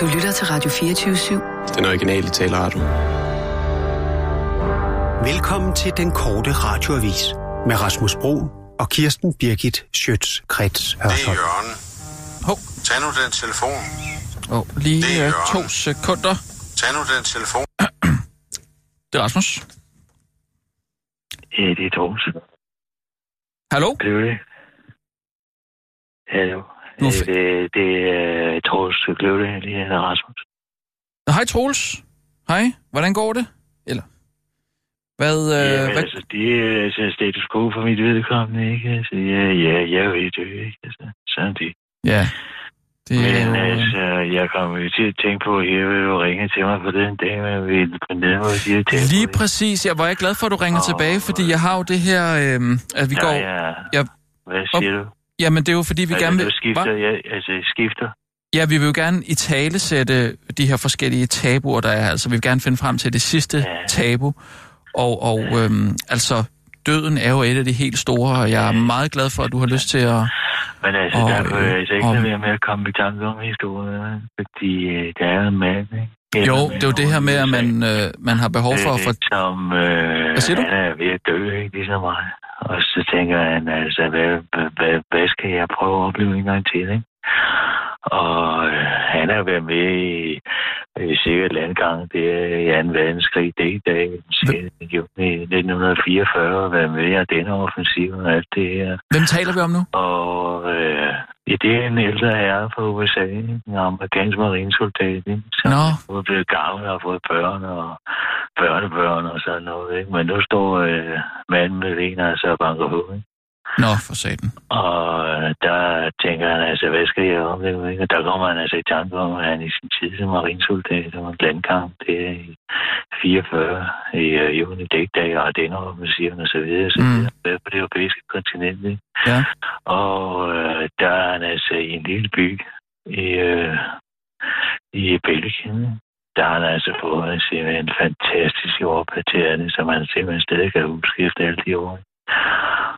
Du lytter til Radio 24-7. Den originale taleradio. Velkommen til den korte radioavis med Rasmus Bro og Kirsten Birgit Schøtz-Krets Det er Hørsholm. Jørgen. Hov, Tag nu den telefon. oh, lige Det er øh, to sekunder. Tag nu den telefon. Det er Rasmus. Ja, det er Troels. Hallo? Det er det. Hallo. Nu Nu f- det, det er Troels Kløvle, lige her Rasmus. Nå, Hej Troels. Hej, hvordan går det? Eller? Hvad, øh, ja, hvad? altså, det er altså, status quo for mit vedkommende, ikke? Altså, ja, ja, jeg i dø, ikke? Altså, sådan det. Ja. Det Men øh, altså, jeg kommer jo til at tænke på, at jeg vil jo ringe til mig på den dag, men vi på ned mod de her tempo, Lige præcis. Jeg var jeg glad for, at du ringer Åh. tilbage, fordi jeg har jo det her, øh, at vi Ja, går... ja. jeg- Hvad siger du? Jamen, det er jo fordi, vi altså, gerne vil... skifter, Hva? ja, altså, skifter. Ja, vi vil jo gerne i tale sætte de her forskellige tabuer, der er. Altså, vi vil gerne finde frem til det sidste Ja. tabu. Og, og øhm, altså, døden er jo et af de helt store, og jeg er meget glad for, at du har lyst til at... Men altså, Og, der kunne jeg altså ikke og- være med at komme i tanke om historien, fordi øh, der er en mand, ikke? Eller Jo, det er jo det her med, at man, øh, man har behov for at få... Som, øh, Hvad siger du? han er ved at dø, ikke ligesom mig. Og så tænker han, altså, hvad, hvad, hvad, skal jeg prøve at opleve en gang til, ikke? Og øh, han har været med i, i sikkert landgang, det er i 2. verdenskrig, det er i dag, den 6. juni 1944, og været med i denne offensiv og alt det her. Hvem taler vi om nu? Og øh, ja, det er en ældre herre fra USA, ikke? en amerikansk marinesoldat, ikke? som Nå. er blevet gammel og har fået børn og børnebørn og sådan noget. Ikke? Men nu står øh, manden med en altså og banker på. Ikke? Nå, for satan. Og øh, der tænker han altså, hvad skal jeg opleve? Ikke? Og der kommer han altså i tanke om, at han i sin tid som marinesoldat og en landkamp, det er i 44 i øh, juni dækdag og den offensiven og så videre, så Mm. videre, på det europæiske kontinent. Ikke? Ja. Og øh, der er han altså i en lille by i, øh, i Belgien. Der har han altså fået simpelthen en fantastisk jordparterende, som han simpelthen stadig kan huske efter alle de år.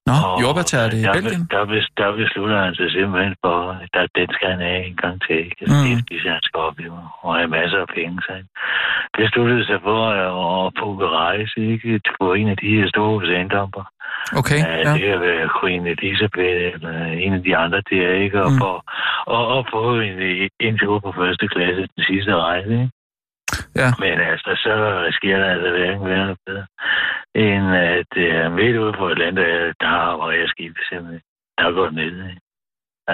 Nå, Og jordbærtager det i der, Belgien? Der, bes- der beslutter han sig simpelthen for, at der, den skal han have en gang til. Mm. Det er han skal opleve. Og have masser af penge. Så han besluttede sig for at, booke rejse ikke? på en af de her store ejendommer. Okay, Ja. ja. Det kan være Queen Elizabeth eller en af de andre der, ikke? Og, Mm. for, og, og få en, en tur på første klasse den sidste rejse, ikke? Ja. Men altså, så sker der altså hverken værre bedre, end at uh, midt ude på Atlanterhavet, der var jeg skibet simpelthen. Der er gået ned, ikke?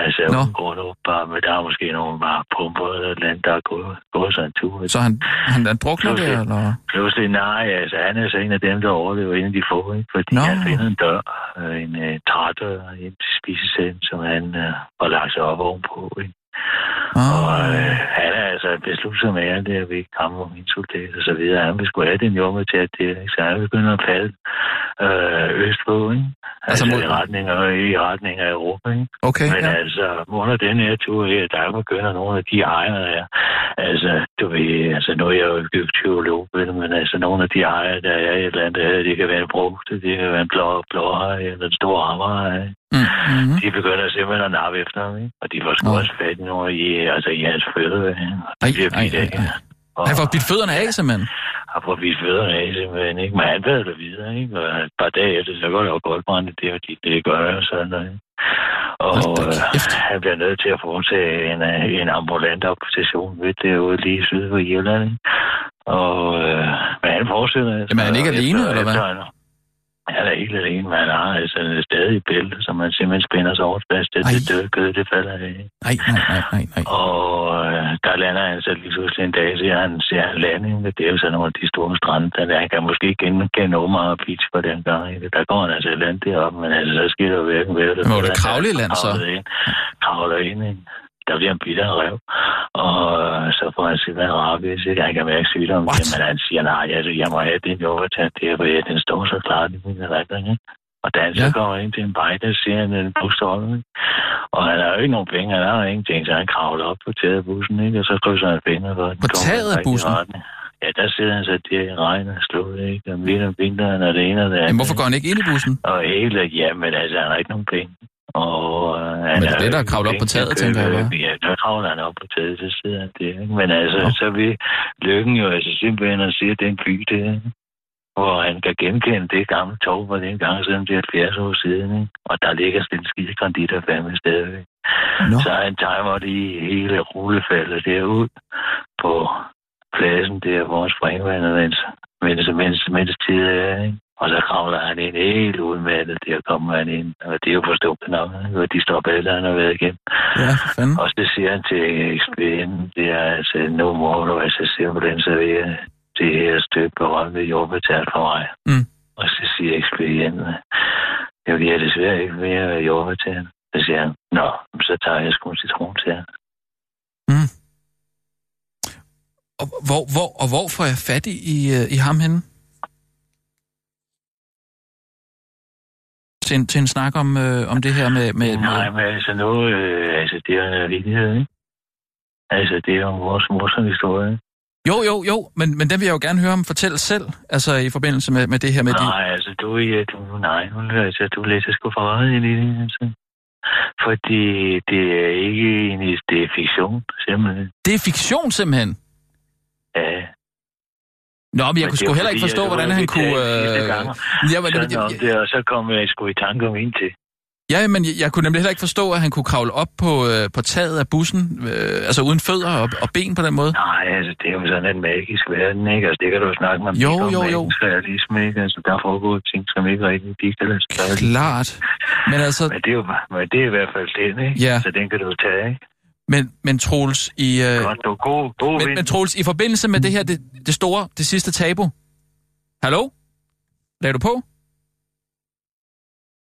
Altså, Nå. uden grund åbenbart, men der er måske nogen bare pumper eller et eller andet, der er gået, gået sig en tur. Så han, han, han drukner der, Pludselig. eller? Pludselig, nej, altså han er så en af dem, der overlever en af de få, ikke? fordi Nå. han finder en dør, øh, en uh, trædør ind til spisesalen, som han uh, har lagt sig op ovenpå. Ikke? Og Ah, øh, han er altså beslutsom af alt det, at vi ikke kommer om en soldat og så videre. Han vil sgu have den jord til at det, ikke? så han begynder at falde øh, østpå, ikke? Altså Altså, mod- i, retning af, i retning af Europa, ikke? okay, Men ja. altså, under den her tur her, der begynder nogle af de ejere der. Altså, du ved, altså nu er jeg jo ikke teolog, men altså nogle af de ejere, der er i et eller andet, her, det kan være en brugt, det kan være en blå, blåhej eller en stor hammerhej. Mm, mm, De begynder simpelthen at nappe efter ham, ikke? Og de får sgu Nå. også fat noget i, altså i hans fødder, Ej, ej, ej, ej. Og Han får bidt fødderne af, simpelthen. har fået bidt fødderne af, simpelthen, ikke? Men han ved det videre, ikke? Og et par dage efter, så går det jo godt brænde, det er jo de, det gør jeg sådan noget, ikke? Og øh, han bliver nødt til at foretage en, øh, en ambulant operation ved derude lige syd for Irland. ikke? Og øh, men han fortsætter. altså, Jamen, er han ikke efter- alene, eller hvad? efter han- er ikke alene, men han har altså en stadig bælte, som man simpelthen spænder sig over fast. Det, Ej. det døde kød, det falder af. Nej, nej, nej, nej, nej. Og øh, der lander han så lige pludselig en dag, ser han, ser han landing. Det er jo sådan nogle af de store strande. Der, han kan måske ikke genkende Omaha Beach på den gang. Ikke? Der går han altså land deroppe, men altså, så sker der jo hverken ved det. Men må det kravle i land, så? Kravler ind, ikke? Der bliver en bitter rev, og øh, så får han simpelthen rabies, ikke? Han kan mærke sygdommen, What? men han siger, nej, altså, jeg må have den jordbærtand, det er, fordi den står så klart i min ikke? Og da han så Ja. kommer ind til en vej, der ser han en busstolpe, ikke? Og han har jo ikke nogen penge, han har jo ingenting, så han kravler op på taget af bussen, ikke? Og så krydser han fingre for, den På taget af bussen? Ja, der sidder han så der i regn og slået, ikke? Og midt om vinteren og det ene og det andet. Men hvorfor går han ikke ind i bussen? Og hele, ja, men altså, han har ikke nogen penge. Og, øh, han Men det er er det, der jo kravler op på taget, tænker jeg, hva'? Ja, der kravler han op på taget, så sidder han der. Ikke? Men altså, Nå. så vil lykken jo altså simpelthen at se den by der, hvor han kan genkende det gamle tog, hvor det engang siden det er 70 år siden. Ikke? Og der ligger sådan en skide konditor fandme stadigvæk. Nå. Så han timer de hele rullefaldet derud på pladsen der, hvor springvandet mens, mens, mens, mens tid er. Ikke? Og så kravler han ind helt udmattet, der kommer han ind. Og det er jo nok, ikke? og de står alle, han har været igennem. Ja, for fanden. Og så siger han til ekspedienten, det er altså, nu må du altså simpelthen servere det her stykke berømte jordbetalt for mig. Mm. Og så siger ekspedienten, jeg vil desværre ikke mere jordbetalt. Så siger han, nå, så tager jeg sgu en citron til jer. Mm. Og hvor, hvor, og hvor får jeg fat i, i, øh, i ham henne? Til en, til en snak om, øh, om det her med... med, Nej, med men altså nu, øh, altså det er en vigtighed, ikke? Altså det er jo vores morsom historie, jo, jo, jo, men, men den vil jeg jo gerne høre ham fortælle selv, altså i forbindelse med, med det her med de... Nej, altså du, ja, du, nej, nu, altså, du læser sgu for meget i det, altså. Fordi det er ikke en, det er fiktion, simpelthen. Det er fiktion simpelthen. Ja, Nå, men jeg Men kunne sgu jo heller ikke forstå, hvordan han kunne... Øh... Ja, men, sådan om det, og så kom jeg sgu i tanke om en til. ja, men jeg, jeg kunne nemlig heller ikke forstå, at han kunne kravle op på, øh, på taget af bussen, øh, altså uden fødder og, og ben på den måde. Nej, altså det er jo sådan en magisk verden, ikke? Altså det kan du jo snakke med Jo, om jo, jo. realisme, ikke? Altså der foregår ting, som ikke rigtig sig gøre. Klart. Men altså, Men det, er jo, men det er i hvert fald den, ikke? Ja. Så den kan du tage, ikke? Men, men Troels, i, øh, Godt, du god, god men, men Troels, i forbindelse med det her, det, det store, det sidste tabu. Hallo? Lagde du på?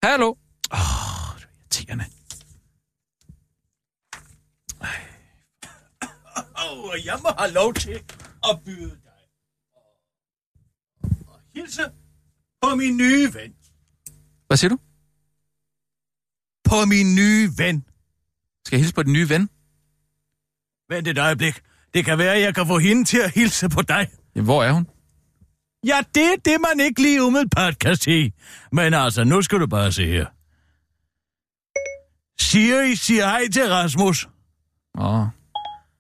Hallo? Åh, oh, det er irriterende. Og jeg må have lov til at byde dig. Og hilse på min nye ven. Hvad siger du? På min nye ven. Skal jeg hilse på den nye ven? Vent et øjeblik. Det kan være, at jeg kan få hende til at hilse på dig. Ja, hvor er hun? Ja, det er det, man ikke lige umiddelbart kan sige. Men altså, nu skal du bare se her. Siri siger hej til Rasmus. Åh, oh,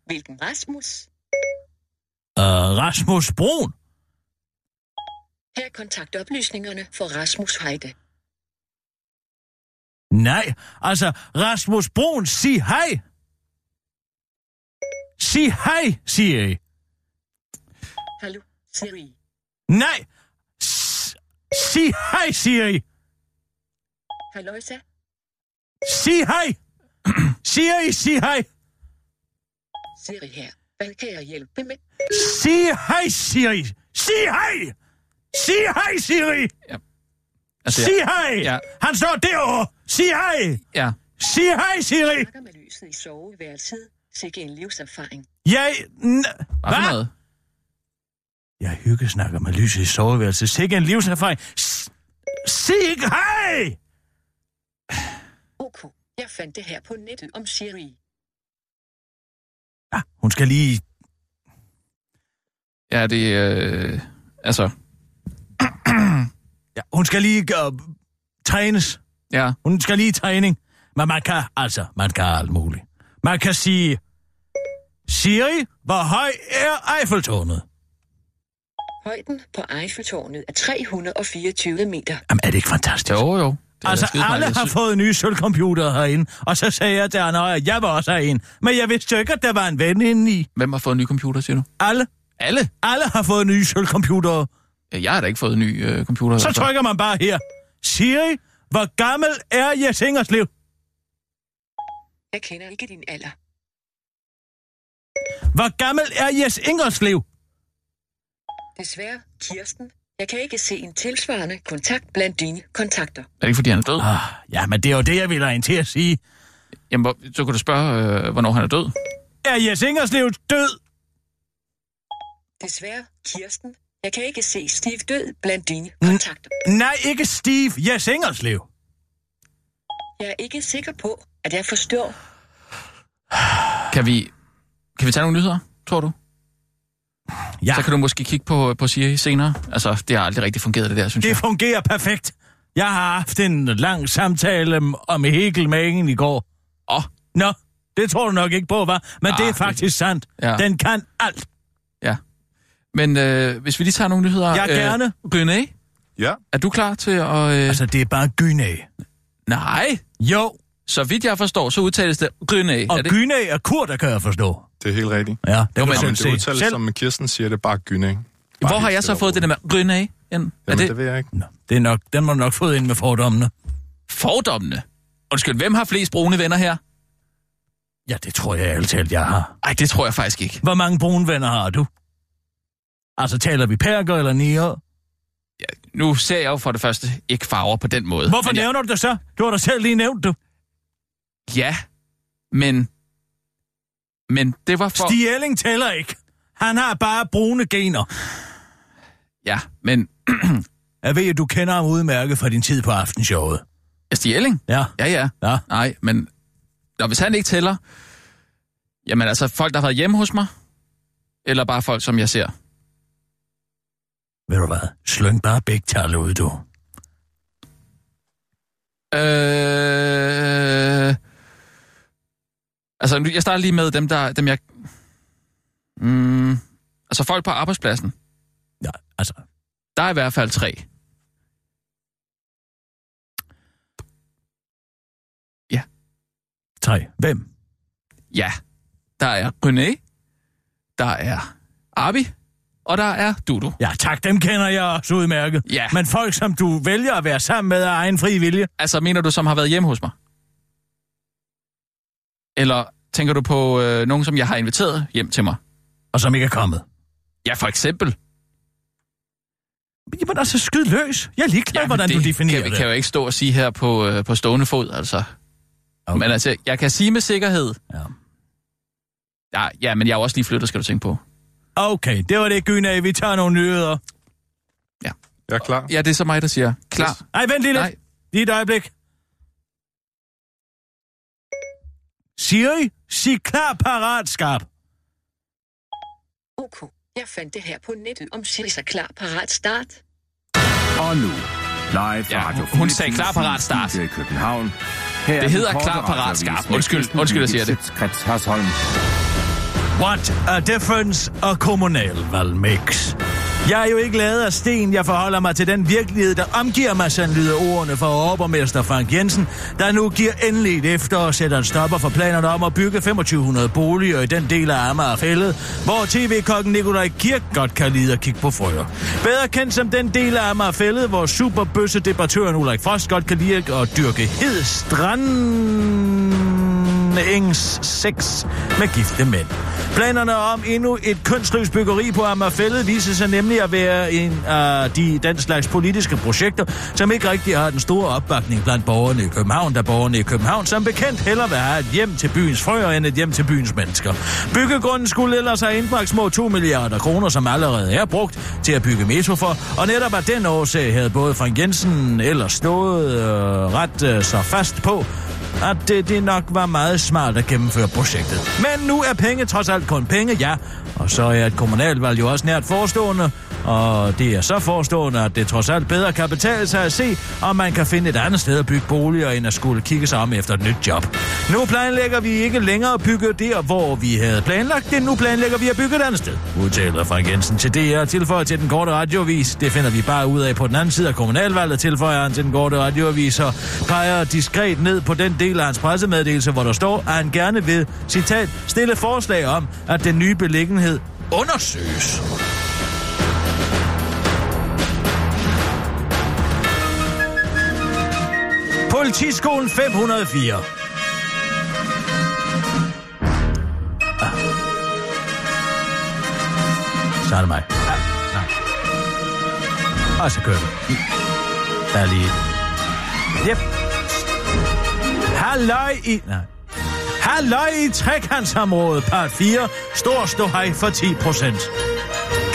Hvilken Rasmus? Uh, Rasmus Brun. Her er kontaktoplysningerne for Rasmus Heide. Nej, altså, Rasmus Brun, sig hej. Sig hej, Siri. Hallo, Siri. Nej, S- sig hej, Siri. Halløjsa. Sig hej. Siri, sig hej. Siri her. Hvad kan jeg hjælpe med? Sig hej, Siri. Sig hej. Sig hej, Siri. altså, Sig ja, hej. Ja. Han står derovre. Sig hej. ja. Sig hej, Siri. Snakker med lyset i soveværelset. Sikke en livserfaring. Jeg... N- Hvad noget? Jeg hygge snakker med lyset i soveværelset. Sikke en livserfaring. Sig ikke hej. Ok, jeg fandt det her på nettet om Siri. Ja, hun skal lige... Ja, det øh, altså, Ja, hun skal lige uh, trænes. ja. Hun skal lige i træning. Men man kan, altså, man kan alt muligt. Man kan sige... Siri, hvor høj er Eiffeltårnet? Højden på Eiffeltårnet er 324 meter. Jamen, er det ikke fantastisk? Jo, jo. Det Altså, alle har fået nye sølvcomputere herinde, og så sagde jeg til andre, at jeg vil også have en. Men jeg vidste jo ikke, at der var en ven inde i. Hvem har fået en ny computer, siger du? Alle, Alle? alle har fået nye sølvcomputere. Jeg har da ikke fået en ny øh, computer. Så altså. trykker man bare her. Siri, hvor gammel er Jes Ingerslev? Jeg kender ikke din alder. Hvor gammel er Jes Ingerslev? Desværre, Kirsten. Jeg kan ikke se en tilsvarende kontakt blandt dine kontakter. Er det ikke, fordi han er død? Ah, ja, men det er jo det, jeg vil have en til at sige. Jamen, hvor, så kunne du spørge, øh, hvornår han er død. Er Jes Ingerslev død? Desværre, Kirsten. Jeg kan ikke se Steve død blandt dine kontakter. Nej, ikke Steve. Jes Ingerslev. Jeg er ikke sikker på, at jeg forstår. Kan vi, kan vi tage nogle nyheder, tror du? Ja, Så kan du måske kigge på, på Siri senere. Altså, det har aldrig rigtig fungeret, det der, synes det jeg. fungerer perfekt. Jeg har haft en lang samtale om Hegel med Ingen i går. Åh, Nå, det tror du nok ikke på, var, Men Ah, det er det- faktisk sandt. Ja. Den kan alt. men øh, hvis vi lige tager nogle nyheder. Ja, gerne. Øh, René, Ja, er du klar til at... Øh... Altså, det er bare Gynæ. Nej, Jo, så vidt jeg forstår, så udtales det René. og er det? Gynæ er kur, der kan jeg forstå. Det er helt rigtigt. Ja, det Jo, kan men- man det se. udtales, Selv. som Kirsten siger, det er bare? Bare Hvor har jeg så fået det der med René ind? Er Jamen, det det ved jeg ikke. Nå, det er nok, den må du nok fået ind med fordommene. fordommene? Undskyld, hvem har flest brune venner her? Ja, det tror jeg ærligt talt, jeg har. Ej, det tror jeg faktisk ikke. Hvor mange brune venner har du? Altså, taler vi perker eller nier? Nu ser jeg jo for det første ikke farver på den måde. Hvorfor men jeg, nævner du det så? Du har da selv lige nævnt det. Ja, men... Men det var for... Stig Elling tæller ikke. Han har bare brune gener. Ja, men... Jeg ved, at du kender ham udmærket fra din tid på aftenshowet. Stig Elling? Ja, Ja, ja. ja. Nej, men... Nå, hvis han ikke tæller... Jamen altså, folk, der har været hjemme hos mig? Eller bare folk, som jeg ser? Ved du hvad? Slyng bare begge tal ud, du. Øh... Altså, jeg starter lige med dem, der, dem jeg... Mm, altså, folk på arbejdspladsen. Ja, altså, Der er i hvert fald tre. tre. Hvem? Ja. Der er René. Der er Abi. Og der er Dudu. Ja, tak, dem kender jeg også udmærket. Ja. Men folk, som du vælger at være sammen med af egen fri vilje, Altså, mener du, som har været hjemme hos mig? Eller tænker du på øh, nogen, som jeg har inviteret hjem til mig? og som ikke er kommet. Ja, for eksempel. Jamen altså, skyd løs. Jeg er ligeglad, men hvordan det du definerer kan, vi det. kan jo ikke stå og sige her på, øh, på stående fod, altså. Okay. Men altså, jeg kan sige med sikkerhed... Ja. Ja, ja, men jeg er også lige flyttet, skal du tænke på. Okay, det var det, Gyna. Vi tager nogle nyheder. Jeg er klar. Ja, det er så mig, der siger klar. Ej, vent lige lidt. Nej. Lige et øjeblik. Siri, sig klar, parat, skarp. OK. Jeg fandt det her på nettet om Siri så klar, parat, start. Og nu, live fra Ja, Radio hun- hun 24 sagde klar, parat, start. i København. Her er Det hedder klar, parat, skarp. med Undskyld, undskyld, jeg siger det. Hørsholm. What a difference og kommunalvalg mix. Jeg er jo ikke lavet af sten, jeg forholder mig til den virkelighed, der omgiver mig, sådan lyder ordene fra overborgmester Frank Jensen, der nu giver endeligt efter og sætter en stopper for planerne om at bygge 2500 boliger i den del af Amager Fællet, hvor tv-kokken Nikolaj Kirk godt kan lide at kigge på frøer. Bedre kendt som den del af Amager Fællet, hvor superbøsse debattøren Ulrik Frost godt kan lide at dyrke hed strand engs sex med gifte mænd. Planerne om endnu et kønsløst byggeri på Amagerfællet viser sig nemlig at være en af de den slags politiske projekter, som ikke rigtig har den store opbakning blandt borgerne i København, da borgerne i København som bekendt heller vil have et hjem til byens frøer end et hjem til byens mennesker. Byggegrunden skulle ellers have indbragt små 2 milliarder kroner, som allerede er brugt til at bygge metro for, og netop af den årsag havde både Frank Jensen ellers stået øh, ret øh, så fast på, at det, det nok var meget smart at gennemføre projektet. Men nu er penge trods alt kun penge, ja. Og så er et kommunalvalg jo også nært forestående, og det er så forestående, at det trods alt bedre kan betale sig at se, om man kan finde et andet sted at bygge boliger, end at skulle kigge sig om efter et nyt job. Nu planlægger vi ikke længere at bygge der, hvor vi havde planlagt det. Nu planlægger vi at bygge et andet sted, udtaler Frank Jensen til DR tilføjer til den korte radiovis. Det finder vi bare ud af på den anden side af kommunalvalget, tilføjer han til den korte radioavis og peger diskret ned på den del af hans pressemeddelelse, hvor der står, at han gerne vil, citat, stille forslag om, at den nye beliggenhed undersøges. Politiskolen 504. Ah. Så er det mig. Ja, nej. Og så kører vi. Der er lige... Yep. Halløj i... Nej. Halløj i trekantsområdet, part 4. Stor ståhej for 10 procent.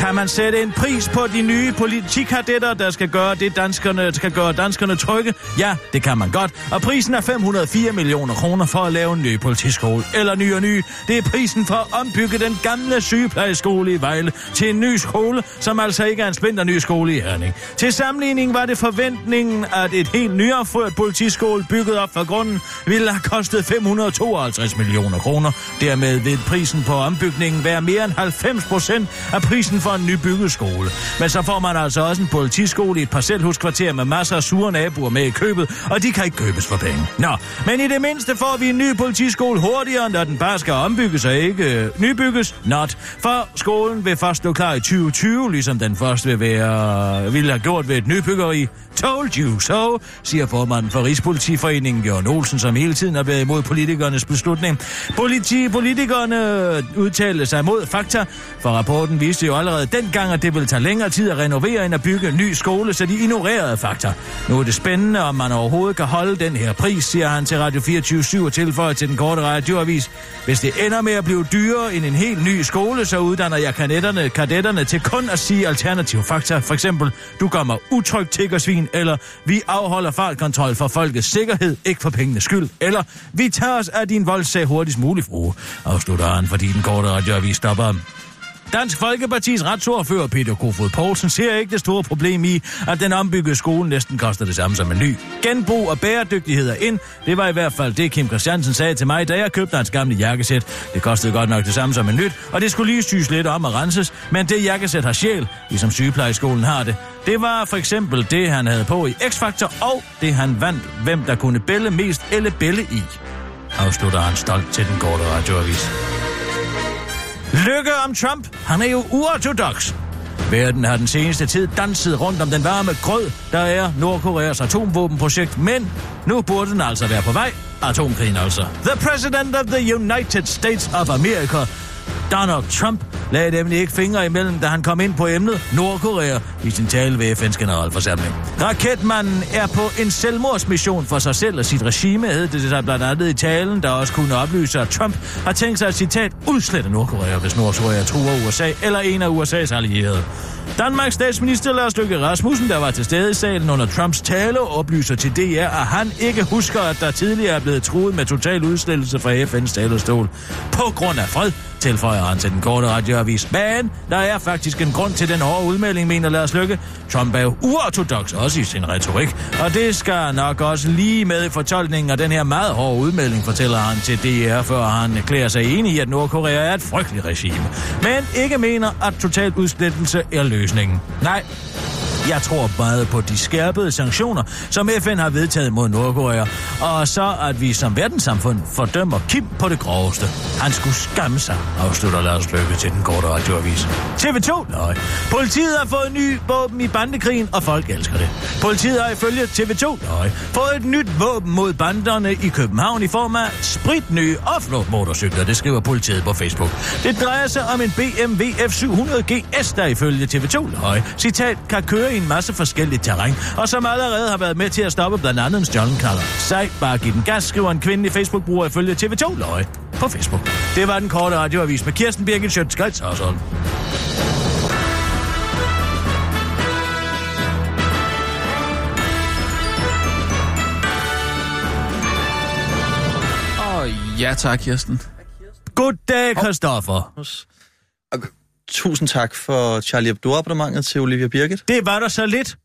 Kan man sætte en pris på de nye politikadetter, der skal gøre det danskerne, skal gøre danskerne trygge? Ja, det kan man godt. Og prisen er 504 millioner kroner for at lave en ny politiskole. Eller ny og ny. Det er prisen for at ombygge den gamle sygeplejeskole i Vejle til en ny skole, som altså ikke er en splinter ny skole i Herning. Til sammenligning var det forventningen, at et helt nyopført politiskole bygget op fra grunden ville have kostet 552 millioner kroner. Dermed vil prisen på ombygningen være mere end 90 procent af prisen for en nybygget skole. Men så får man altså også en politiskole i et parcelhuskvarter med masser af sure naboer med i købet, og de kan ikke købes for penge. Nå, men i det mindste får vi en ny politiskole hurtigere, når den bare skal ombygges og ikke øh, nybygges. Not. For skolen vil først stå klar i 2020, ligesom den først vil være, ville have gjort ved et nybyggeri. Told you so, siger formanden for Rigspolitiforeningen Jørgen Olsen, som hele tiden har været imod politikernes beslutning. Politi politikerne udtalte sig mod fakta, for rapporten viste jo allerede dengang, at det ville tage længere tid at renovere end at bygge en ny skole, så de ignorerede fakta. Nu er det spændende, om man overhovedet kan holde den her pris, siger han til Radio 24 og tilføjer til den korte radioavis. Hvis det ender med at blive dyrere end en helt ny skole, så uddanner jeg kadetterne, kadetterne til kun at sige alternative fakta. For eksempel, du gør mig utrygt tiggersvin, eller vi afholder fartkontrol for folkets sikkerhed, ikke for pengenes skyld, eller vi tager os af din voldsag hurtigst muligt, frue, afslutter han, fordi den korte radioavis stopper ham. Dansk Folkepartis retsordfører Peter Kofod Poulsen ser ikke det store problem i, at den ombyggede skole næsten koster det samme som en ny. Genbrug og bæredygtighed er ind. Det var i hvert fald det, Kim Christiansen sagde til mig, da jeg købte hans gamle jakkesæt. Det kostede godt nok det samme som en nyt, og det skulle lige syes lidt om og renses, men det jakkesæt har sjæl, ligesom sygeplejeskolen har det. Det var for eksempel det, han havde på i X-Factor, og det han vandt, hvem der kunne bælle mest eller bælle i. Afslutter han stolt til den korte radioavis. Lykke om Trump. Han er jo uortodox. Verden har den seneste tid danset rundt om den varme grød, der er Nordkoreas atomvåbenprojekt, men nu burde den altså være på vej. Atomkrigen altså. The President of the United States of America, Donald Trump, lagde nemlig ikke fingre imellem, da han kom ind på emnet Nordkorea i sin tale ved FN's generalforsamling. Raketmanden er på en selvmordsmission for sig selv og sit regime, hed det sig blandt andet i talen, der også kunne oplyse, at Trump har tænkt sig at citat udslette Nordkorea, hvis Nordkorea truer USA eller en af USA's allierede. Danmarks statsminister Lars Løkke Rasmussen, der var til stede i salen under Trumps tale, oplyser til DR, at han ikke husker, at der tidligere er blevet truet med total udslettelse fra FN's talerstol. På grund af fred, tilføjer han til den korte radioavis. Men der er faktisk en grund til den hårde udmelding, mener Lars Lykke. Trump er jo uortodox også i sin retorik, og det skal nok også lige med i fortolkningen af den her meget hårde udmelding, fortæller han til DR, før han erklærer sig enig i, at Nordkorea er et frygteligt regime. Men ikke mener, at total udslettelse er løsningen. Nej, jeg tror meget på de skærpede sanktioner, som FN har vedtaget mod Nordkorea, og så at vi som verdenssamfund fordømmer Kim på det groveste. Han skulle skamme sig, afslutter Lars Løkke til den korte radioavis. TV2? Nej. Politiet har fået ny våben i bandekrigen, og folk elsker det. Politiet har ifølge TV2 nej, fået et nyt våben mod banderne i København i form af spritnye offroad-motorcykler, det skriver politiet på Facebook. Det drejer sig om en BMW F700 GS, der ifølge TV2 nej, citat, kan køre i en masse forskelligt terræn, og som allerede har været med til at stoppe blandt andet en stjålen knaller. Sej, bare giv den gas, skriver en kvindelig Facebook-bruger ifølge TV2 Løje på Facebook. Det var den korte radioavis med Kirsten Birgit Schøtz-Krets og sådan. Åh, ja tak, Kirsten. Goddag, Christoffer. Tusind tak for Charlie Hebdo-abonnementet til Olivia Birgit. Det var der så lidt.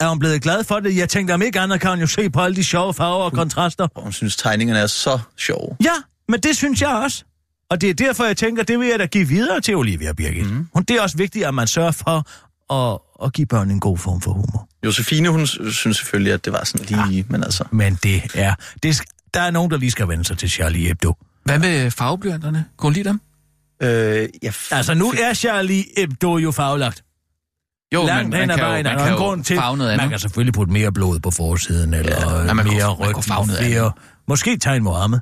Er hun blevet glad for det? Jeg tænkte, om ikke andet kan hun jo se på alle de sjove farver og kontraster. Og hun synes, tegningerne er så sjove. Ja, men det synes jeg også. Og det er derfor, jeg tænker, det vil jeg da give videre til Olivia Birgit. Mm. Det er også vigtigt, at man sørger for at, at give børn en god form for humor. Josefine, hun synes selvfølgelig, at det var sådan lige, ja. men altså... Men det er... Det der er nogen, der lige skal vende sig til Charlie Hebdo. Hvad med farveblyanterne? Kunne hun lide dem? Øh, ja, Altså, nu er Charlie Hebdo jo faglagt. Jo, Langt men man kan, jo, vejen, man er der kan jo grund til, noget andet. man kan selvfølgelig putte mere blod på forsiden, eller ja, men man kunne- mere man ryg, flere, måske tegn Mohammed.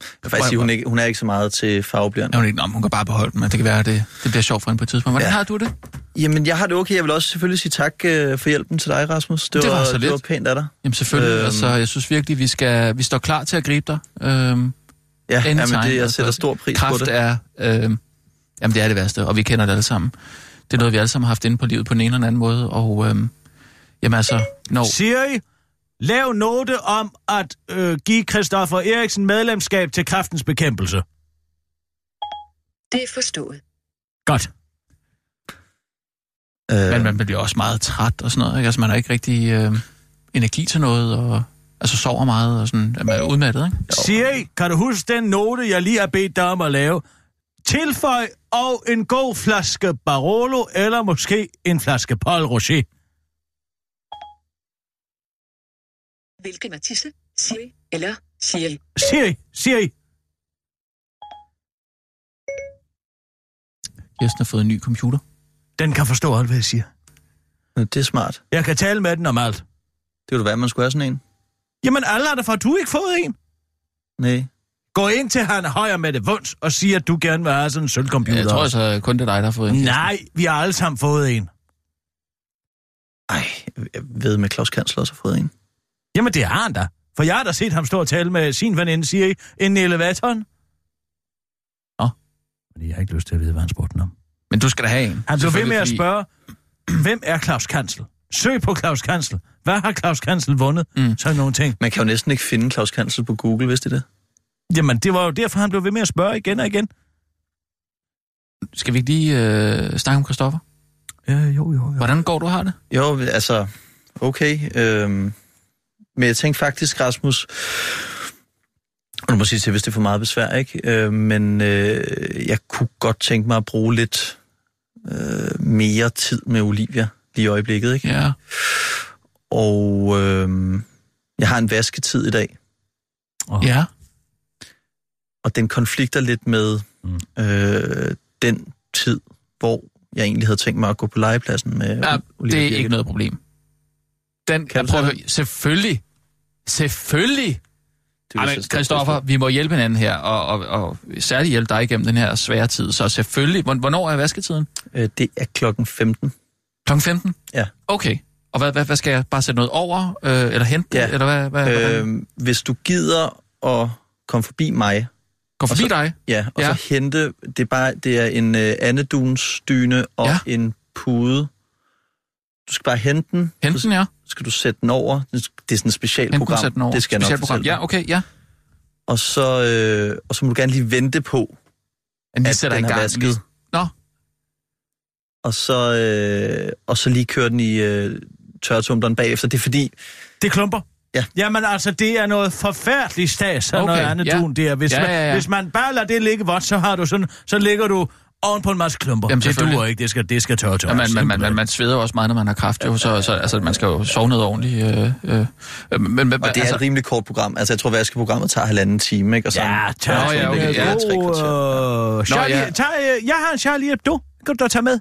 jeg vil faktisk sige, hun, ikke, hun er ikke så meget til farveblyanter. Ja, hun, ikke, hun kan bare beholde dem, men det kan være, at det, det bliver sjovt for hende på et tidspunkt. Hvordan Ja. har du det? Jamen, jeg har det okay. Jeg vil også selvfølgelig sige tak øh, for hjælpen til dig, Rasmus. Det, Det var var, så det lidt. var pænt af dig. Jamen selvfølgelig, øhm... altså jeg synes virkelig, vi skal vi står klar til at gribe dig. Øhm, Ja, anytime, jamen, det, jeg altså. sætter stor pris på Kraft det. er, øhm, jamen det er det værste, og vi kender det alle sammen. Det er noget, vi alle sammen har haft inde på livet på den ene eller anden måde, og øhm, jamen altså, når... Siri, lav note om at øh, give Christoffer Eriksen medlemskab til kraftens bekæmpelse. Det er forstået. Godt. Øh, Men man bliver også meget træt og sådan noget, ikke? Altså, man har ikke rigtig øh, energi til noget, og altså sover meget, og sådan, at man er udmattet, ikke? Siri, kan du huske den note, jeg lige har bedt dig om at lave? Tilføj og en god flaske Barolo, eller måske en flaske Paul Rocher. Hvilken Matisse, Siri eller Siri? Siri, Siri. Kirsten har fået en ny computer. Den kan forstå alt, hvad jeg siger. det er smart. Jeg kan tale med den om alt. Det ville være, at man skulle have sådan en. Jamen, alle da for, du ikke fået en. Nej. Gå ind til han højre med det vunds og sig, at du gerne vil have sådan en sølvcomputer. Jeg tror altså kun, det er dig, der har fået en. Nej, vi har alle sammen fået en. Ej, jeg ved med Claus Kansler også har fået en. Jamen, det har han da. For jeg har da set ham stå og tale med sin veninde Siri inde i elevatoren. Nå, men jeg har ikke lyst til at vide, hvad han spurgte om. Men du skal da have en. Han blev ved med at spørge, hvem er Claus Kansel? Søg på Claus Kansel. Hvad har Claus Kansel vundet? Mm. Sådan nogle ting. Man kan jo næsten ikke finde Claus Kansel på Google, hvis det er det. Jamen, det var jo derfor, han blev ved med at spørge igen og igen. Skal vi ikke lige øh, snakke om Christoffer? Ja, jo, jo, jo. Hvordan går du har det? Jo, altså, okay. Øhm, men jeg tænkte faktisk, Rasmus, og du må sige til, hvis det er for meget besvær, ikke? Øh, men øh, jeg kunne godt tænke mig at bruge lidt øh, mere tid med Olivia lige i øjeblikket, ikke? Ja. Og øh, jeg har en vasketid i dag, Oh. Ja. og den konflikter lidt med Mm. øh, den tid, hvor jeg egentlig havde tænkt mig at gå på legepladsen med ja Olivia det er Birgit. ikke noget problem. Den Kan kan du prøve, tage Selvfølgelig. Selvfølgelig. Det Ej, jeg men Christoffer, vi må hjælpe hinanden her, og, og, og særligt hjælpe dig igennem den her svære tid. Så selvfølgelig, Hvorn- hvornår er vasketiden? Øh, det er klokken 15. Klokken 15? Ja. Okay. Og hvad, hvad, hvad skal jeg bare sætte noget over, øh, eller hente Ja. eller hvad? hvad, Øh, hvis du gider at komme forbi mig, Går forbi så- dig? ja, og Ja. så hente, det er bare det er en øh, andeduns dyne og Ja. en pude. Du skal bare hente den, Hente den, ja. skal du sætte den over. Det er sådan et Hente specialprogram. sætte den over. Det skal jeg nok dig. Ja, okay, ja. Og så, øh, og så må du gerne lige vente på, vi at sætter den i er gang. vasket. Vi- Nå, Og så, øh, og så lige køre den i øh, tørretumbleren bagefter. Det er fordi, Det klumper. Ja. Jamen altså, det er noget forfærdeligt stas, sådan Okay, noget andet ja. dun der. Hvis, Ja, man, ja, ja. hvis man bare lader det ligge vådt, så har du sådan, så ligger du oven på en masse klumper. Jamen, det duer ikke, det skal, det skal tørre tørre. ja, man, man, man, man, man sveder også meget, når man har kraft, jo, så, så altså, man skal jo sove noget ordentligt. Øh, øh, øh, men, men, og det er altså, et rimelig kort program. Altså, jeg tror, vaskeprogrammet tager halvanden time, ikke? Og så, Ja, tør. Nå, ja, okay, ja. tre kvarter. Uh, Charlie, ja. tag, øh, jeg har en Charlie Hebdo. Kan du da tage med?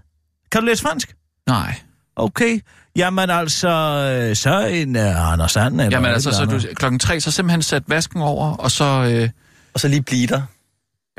Kan du læse fransk? nej. Okay. Jamen altså, øh, så en uh, Anders Sand eller Jamen altså, så du, klokken tre, så simpelthen sæt vasken over, og så... Øh, Og så lige blive der.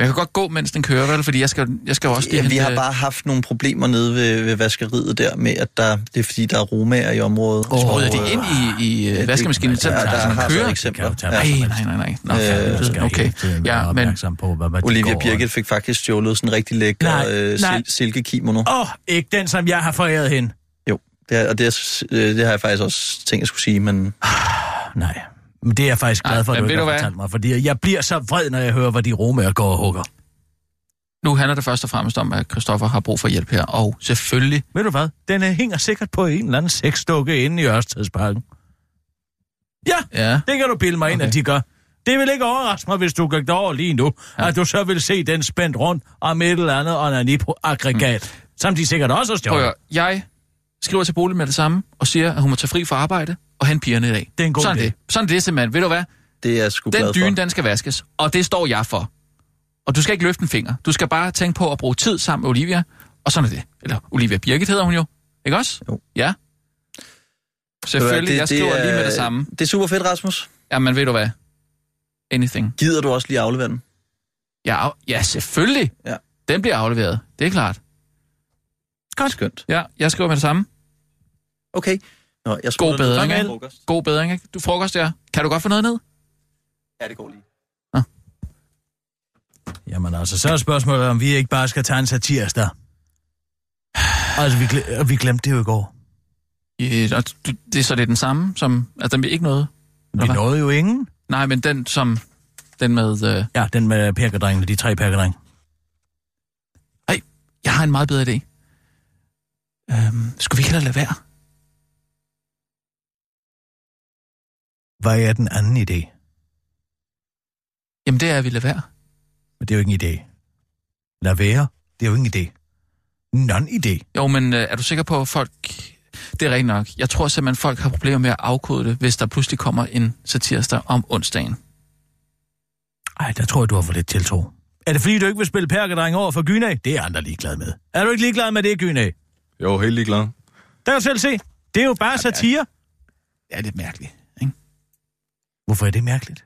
Jeg kan godt gå, mens den kører, vel? Fordi jeg skal, jeg skal jo også Ja, vi har bare haft nogle problemer nede ved, ved vaskeriet der med, at der, det er fordi, der er romager i området. Oh, Og, Røder de øh, ind i, i det- øh, vaskemaskinen, ja, så der har man så kører? eksempler. Det Ja. Nej, nej, nej, nej. Nå, Øh, okay. tiden være Ja, men opmærksom på, hvad, hvad Olivia Birgit fik faktisk stjålet sådan en rigtig lækker Nej, øh, nej. sil- silkekimono. Åh, oh, ikke den, som jeg har foræret hende. Jo, det, er, og det, er, øh, det har jeg faktisk også tænkt, jeg skulle sige, men Nej, men det er jeg faktisk glad for, at men du ikke har fortalt mig, fordi jeg bliver så vred, når jeg hører, hvad de romager går og hugger. Nu handler det først og fremmest om, at Christoffer har brug for hjælp her, og selvfølgelig... Ved du hvad? Den øh, hænger sikkert på en eller anden sexdukke inde i Ørstedsparken. Ja, Ja, det kan du bilde mig okay. ind, at de gør. Det vil ikke overraske mig, hvis du gik derover lige nu, ja. at du så vil se den spændt rundt om et eller andet onani-aggregat, mm. som de sikkert også har at stjålet. Jeg skriver til Bolig med det samme, og siger, at hun må tage fri fra arbejde og hente pigerne i dag. Det er en god Sådan idé. det. Sådan det simpelthen. Ved du hvad? det er sgu Den dyne, den skal vaskes, og det står jeg for. Og du skal ikke løfte en finger. Du skal bare tænke på at bruge tid sammen med Olivia, og sådan er det. Eller Olivia Birgit hedder hun jo. Ikke også? Jo. Ja. Selvfølgelig, Det- jeg skriver det lige med er- det samme. Det er super fedt, Rasmus. Jamen, ved du hvad? Anything. Gider du også lige aflevere den? Ja, af- ja selvfølgelig. Ja. Den bliver afleveret. Det er klart. Godt. Skønt. Ja, jeg skriver med det samme. Okay. Nå, jeg God bedring, ikke? God bedring, ikke? Du frokost, ja. Kan du godt få noget ned? Ja, det går lige. Jamen altså, så er spørgsmålet, om vi ikke bare skal tage en satirsdag. Altså, vi, gle- vi glemte det jo i går. Og du- det er så det er den samme, som... Altså, der er ikke noget... Vi hvad? nåede jo ingen. Nej, men den som... Den med... Øh, Ja, den med perkerdrengene, de tre perkerdrenge. jeg har en meget bedre idé. Øhm, skulle vi ikke lade være? Hvad er den anden idé? Jamen, det er, at vi lader være. Men det er jo ikke en idé. Lad være. Det er jo ingen idé. Non-idé. Jo, men øh, er du sikker på, at folk... Det er rigtigt nok. Jeg tror simpelthen, folk har problemer med at afkode det, hvis der pludselig kommer en satirsdag om onsdagen. Ej, der tror jeg, du har for lidt tiltro. Er det fordi, du ikke vil spille perkerdreng over for Gynæ? Det er andre ligeglade med. Er du ikke ligeglad med det, Gynæ? Jo, helt ligeglad. Der kan du selv se. Det er jo bare satire. Ja, det er mærkeligt. Ikke? Hvorfor er det mærkeligt?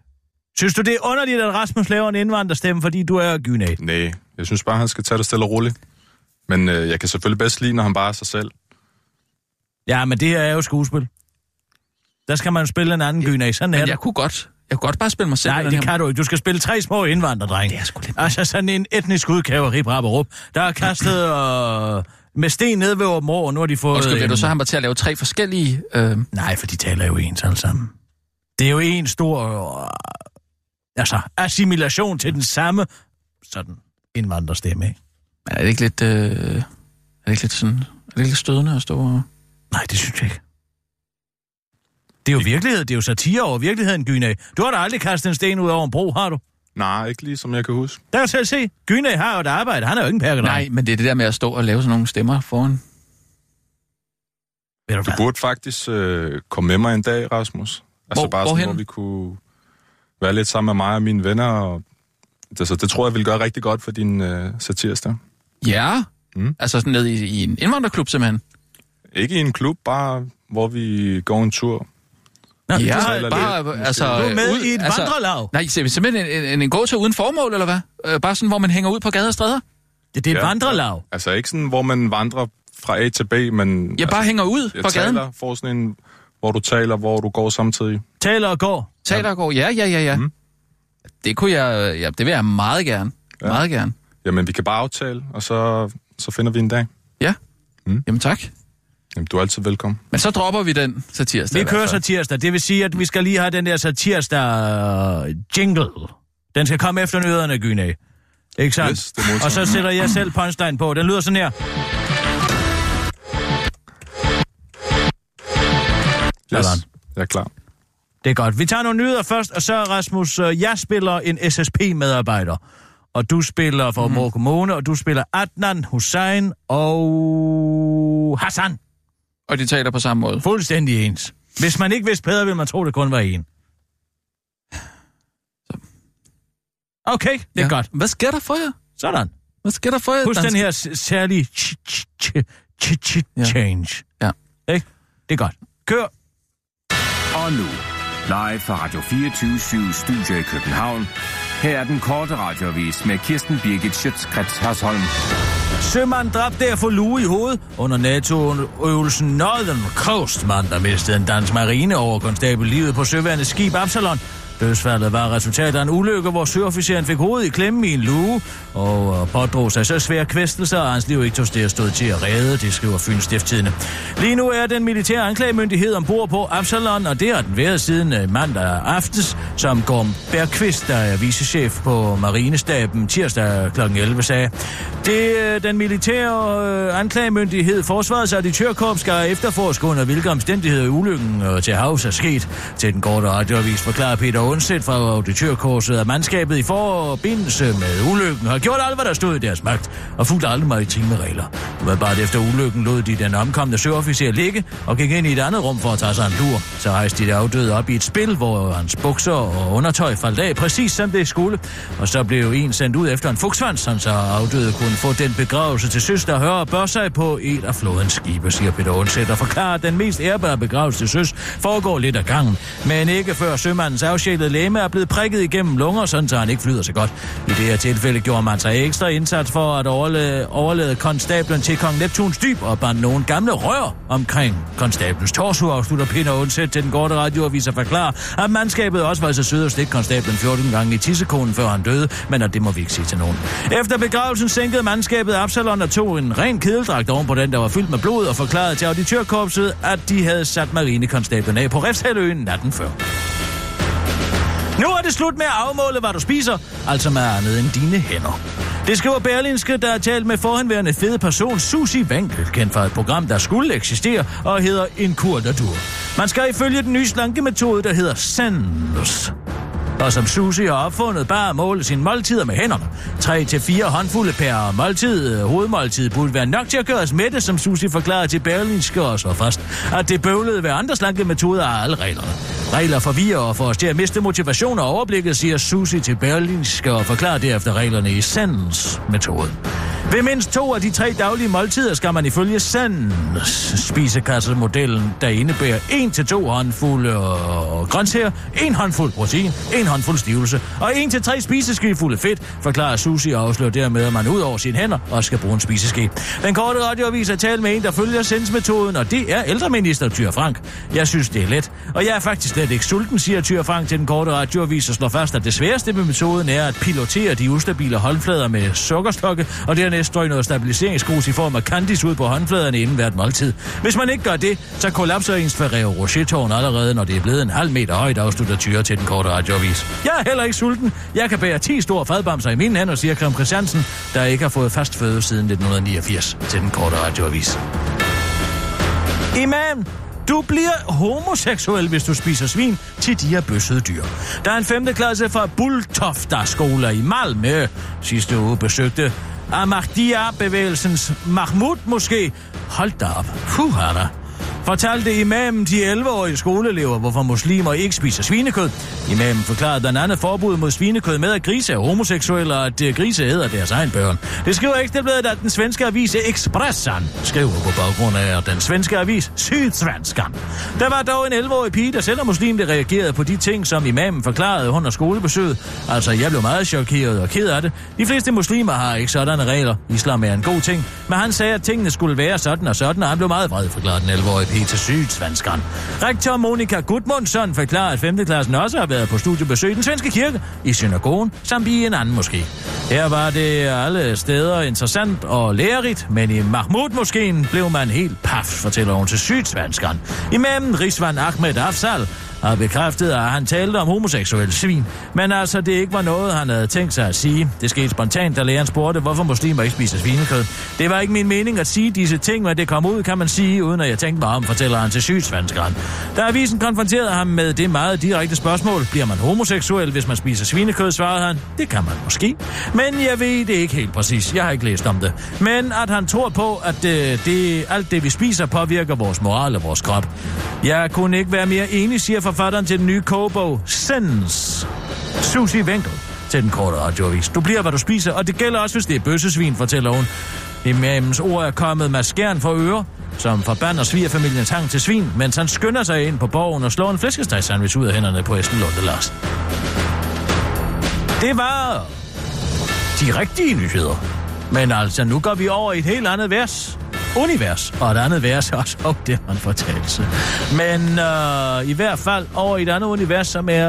Synes du, det er underligt, at Rasmus laver en indvandrerstemme, fordi du er Gynæ? Nej, jeg synes bare, han skal tage det stille og roligt. Men øh, jeg kan selvfølgelig bedst lide, når han bare er sig selv. Ja, men det her er jo skuespil. Der skal man spille en anden Gynæ. Sådan er Men det. jeg kunne godt... Jeg kunne godt bare spille mig selv. Nej, i den det her- kan du ikke. Du skal spille tre små indvandrerdrenge. Det er sgu lidt... Altså sådan en etnisk udgave af Rip Rap og Rup. Der er kastet øh, med sten ned ved Åben og nu har de fået... Undskyld, vil du så have mig til at lave tre forskellige... Øh, Nej, for de taler jo ens alle sammen. Det er jo en stor... Øh, altså, assimilation til den samme sådan indvandrerstemme, ikke? men er det ikke lidt... Øh, er det ikke lidt sådan... Er det ikke lidt stødende at stå og... Nej, det synes jeg ikke. Det er jo virkelighed. Det er jo satire over virkeligheden, Gynæ. Du har da aldrig kastet en sten ud over en bro, har du? Nej, ikke lige som jeg kan huske. Der kan du selv se. Gynæ har jo et arbejde. Han er jo ikke en perkedreng. Nej, men det er det der med at stå og lave sådan nogle stemmer foran. Ved du Du burde faktisk øh, komme med mig en dag, Rasmus. Altså Hvor- bare hvorhen? sådan, hvor vi kunne være lidt sammen med mig og mine venner. Og det, så det tror jeg vil gøre rigtig godt for din øh, satirsdag. Ja. Mm. Altså sådan ned i, i en indvandrerklub simpelthen. Ikke i en klub, bare hvor vi går en tur. Nå, Ja, taler bare, altså... Du er med ud- i et altså, vandrelav. Nej, ser vi simpelthen en, en, en gåtur uden formål, eller hvad? Øh, bare sådan, hvor man hænger ud på gader og stræder? Det, det er et Ja. vandrelav. Altså ikke sådan, hvor man vandrer fra A til B, men... Jeg bare altså, hænger ud jeg på gaden. taler, får sådan en, hvor du taler, hvor du går samtidig. Taler og går. Taler og går. Ja, ja, ja, ja. Mm. Det kunne jeg... Ja, det vil jeg meget gerne. Ja. Ja. Meget gerne. Jamen, vi kan bare aftale, og så, så finder vi en dag. Ja. Mm. Jamen tak. Jamen, du er altid velkommen. Men så dropper vi den satirsdag. Vi kører satirsdag. Det vil sige, at vi skal lige have den der satirsdag jingle. Den skal komme efter nyhederne, Gynæ. Ikke sandt? Yes, og så sætter jeg selv punchline på. Den lyder sådan her. Sådan. Jeg er klar. Det er godt. Vi tager nogle nyheder først, og så Rasmus, øh, jeg spiller en SSP-medarbejder. Og du spiller for mm. Kommune, og du spiller Adnan, Hussein og Hassan. Og de taler på samme måde. Fuldstændig ens. Hvis man ikke vidste bedre, ville man tro, det kun var en. Okay, det er ja. godt. Hvad sker der for jer? Sådan. Hvad sker der for jer? Husk den her særlige ch- ch- ch- ch- ch- Ja. change. Ja. Ikke? Det er godt. Kør. Og nu, live fra Radio 24 Studio i København. Her er den korte radiovis med Kirsten Birgit Schøtzgrads Hasholm. Sømand dræbt der for lue i hovedet under NATO-øvelsen Northern Coast. Mand, der mistede en dansk marine over konstabel livet på søværende skib Absalon. Dødsfaldet var resultat af en ulykke, hvor søofficeren fik hovedet i klemme i en luge og pådrog sig så svære kvæstelser, at hans liv ikke tog sted stod til at redde, det skriver Fyns Stifttidene. Lige nu er den militære anklagemyndighed ombord på Absalon, og det har den været siden øh, mandag aftes, som Gorm Bergqvist, der er vicechef på Marinestaben tirsdag kl. 11, sagde. Det øh, den militære øh, anklagemyndighed, Forsvarets auditørkorps, skal efterforske under hvilke omstændigheder ulykken øh, til havs er sket. Til den korte radioavis forklarer Peter undsæt fra auditørkorset, at mandskabet i forbindelse med ulykken har gjort alt, hvad der stod i deres magt, og fulgt alle maritime regler. Umiddelbart efter ulykken lod de den omkomne søofficer ligge og gik ind i et andet rum for at tage sig en lur. Så rejste de afdøde op i et spil, hvor hans bukser og undertøj faldt af, præcis som det skulle. Og så blev en sendt ud efter en fugtsvans, som så afdøde kunne få den begravelse til søs, der hører og bør sig på et af flodens skibe, siger Peter Undsæt, og forklarer, at den mest ærbare begravelse til søs foregår lidt af gangen, men ikke før sømandens afsked oversjælet læme er blevet prikket igennem lunger, sådan så han ikke flyder så godt. I det her tilfælde gjorde man sig ekstra indsats for at overlade, overlade konstablen til kong Neptuns dyb og bandt nogle gamle rør omkring konstablens torso, afslutter Pinder Undsæt til den korte radioavis og forklarer, at mandskabet også var så sød at stikke konstablen 14 gange i tissekonen, før han døde, men at det må vi ikke sige til nogen. Efter begravelsen sænkede mandskabet Absalon og tog en ren kedeldragt oven på den, der var fyldt med blod, og forklarede til auditørkorpset, at de havde sat marinekonstablen af på Refshaløen natten før. Nu er det slut med at afmåle, hvad du spiser, altså med andet end dine hænder. Det skriver Berlinske, der har talt med forhenværende fede person Susi Wankel, kendt fra et program, der skulle eksistere og hedder En kur natur. Man skal ifølge den nye slankemetode, der hedder Sandlus. Og som Susi har opfundet, bare at måle sine måltider med hænderne. 3 til fire håndfulde per måltid. Hovedmåltid burde være nok til at gøre os mætte, som Susi forklarede til Berlinske og så fast, at det bøvlede ved andre slanke metoder af alle reglerne. Regler forvirrer og får os til at miste motivation og overblikket, siger Susi til Berlinske og forklarer derefter reglerne i Sands metode. Ved mindst to af de tre daglige måltider skal man ifølge Sands spisekassemodellen, der indebærer en til to håndfulde øh, grøntsager, en håndfuld protein, en håndfuld stivelse og en til tre spiseskefulde fedt, forklarer Susi og afslører dermed, at man ud over sine hænder også skal bruge en spiseske. Den korte radioavis er talt med en, der følger sensmetoden, og det er ældreminister Tyr Frank. Jeg synes, det er let, og jeg er faktisk slet ikke sulten, siger Tyr Frank til den korte radioavis og slår fast, at det sværeste med metoden er at pilotere de ustabile håndflader med sukkerstokke, og dernæst strøg noget stabiliseringsgrus i form af kandis ud på håndfladerne inden hvert måltid. Hvis man ikke gør det, så kollapser ens Ferrero Rocher-tårn allerede, når det er blevet en halv meter højt, afslutter Tyre til den korte radioavis. Jeg er heller ikke sulten. Jeg kan bære 10 store fadbamser i mine hænder, siger Krem Christiansen, der ikke har fået fast føde siden 1989 til den korte radioavis. Imam, du bliver homoseksuel, hvis du spiser svin til de her bøssede dyr. Der er en femte klasse fra Bultofta skoler i Malmø sidste uge besøgte Ahmadiyya-bevægelsens Mahmoud måske. Hold da op. Puh, fortalte imamen de 11-årige skoleelever, hvorfor muslimer ikke spiser svinekød. Imamen forklarede blandt andet forbud mod svinekød med, at grise er homoseksuelle, og at øh, grise æder deres egen børn. Det skriver Ekstrabladet, at den svenske avis Expressan skriver på baggrund af den svenske avis Sydsvenskan. Der var dog en 11-årig pige, der selv er muslim, der reagerede på de ting, som imamen forklarede under skolebesøget. Altså, jeg blev meget chokeret og ked af det. De fleste muslimer har ikke sådanne regler. Islam er en god ting. Men han sagde, at tingene skulle være sådan og sådan, og han blev meget vred, forklarede den 11-årige pige til Sydsvenskeren. Rektor Monika Gudmundsson forklarer, at 5. klassen også har været på studiebesøg i den svenske kirke, i synagogen, samt i en anden måske. Her var det alle steder interessant og lærerigt, men i Mahmoud-moskeen blev man helt paf, fortæller hun til Sydsvenskeren. Imamen Rizvan Ahmed Afsal har bekræftet, at han talte om homoseksuelle svin. Men altså, det ikke var noget, han havde tænkt sig at sige. Det skete spontant, da læreren spurgte, hvorfor muslimer ikke spiser svinekød. Det var ikke min mening at sige disse ting, men det kom ud, kan man sige, uden at jeg tænkte mig om, fortæller han til sygsvenskeren. Da avisen konfronterede ham med det meget direkte spørgsmål, bliver man homoseksuel, hvis man spiser svinekød, svarede han, det kan man måske. Men jeg ved det ikke helt præcis. Jeg har ikke læst om det. Men at han tror på, at det, det, alt det, vi spiser, påvirker vores moral og vores krop. Jeg kunne ikke være mere enig, siger forfatteren til den nye kogebog, Sens. Susie Winkel til den korte radioavis. Du bliver, hvad du spiser, og det gælder også, hvis det er bøssesvin, fortæller hun. Imamens ord er kommet med skærn for øre, som forbander svigerfamiliens hang til svin, mens han skynder sig ind på borgen og slår en flæskestegssandwich ud af hænderne på Esben Lunde Lars. Det var de rigtige nyheder. Men altså, nu går vi over i et helt andet vers univers, og et andet vers også. Oh, det har en fortalelse. Men øh, i hvert fald over i et andet univers, som er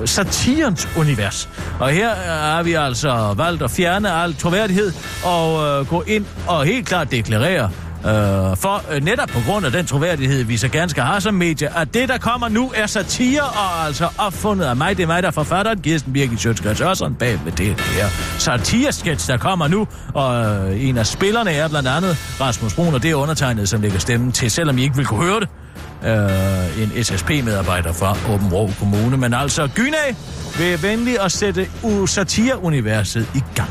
øh, satirens univers. Og her har vi altså valgt at fjerne al troværdighed og øh, gå ind og helt klart deklarere, Øh, for øh, netop på grund af den troværdighed, vi så gerne skal have som medie, at det, der kommer nu, er satire og altså opfundet af mig. Det er mig, der er forfatteren, Kirsten Birgit Sjøtskrets Ørsson, bag med det her satirskets, der kommer nu. Og øh, en af spillerne er blandt andet Rasmus Brun, og det er undertegnet, som lægger stemmen til, selvom I ikke vil kunne høre det. Øh, en SSP-medarbejder fra Åben Rå Kommune. Men altså, Gynæ vil venlig at sætte satireuniverset i gang.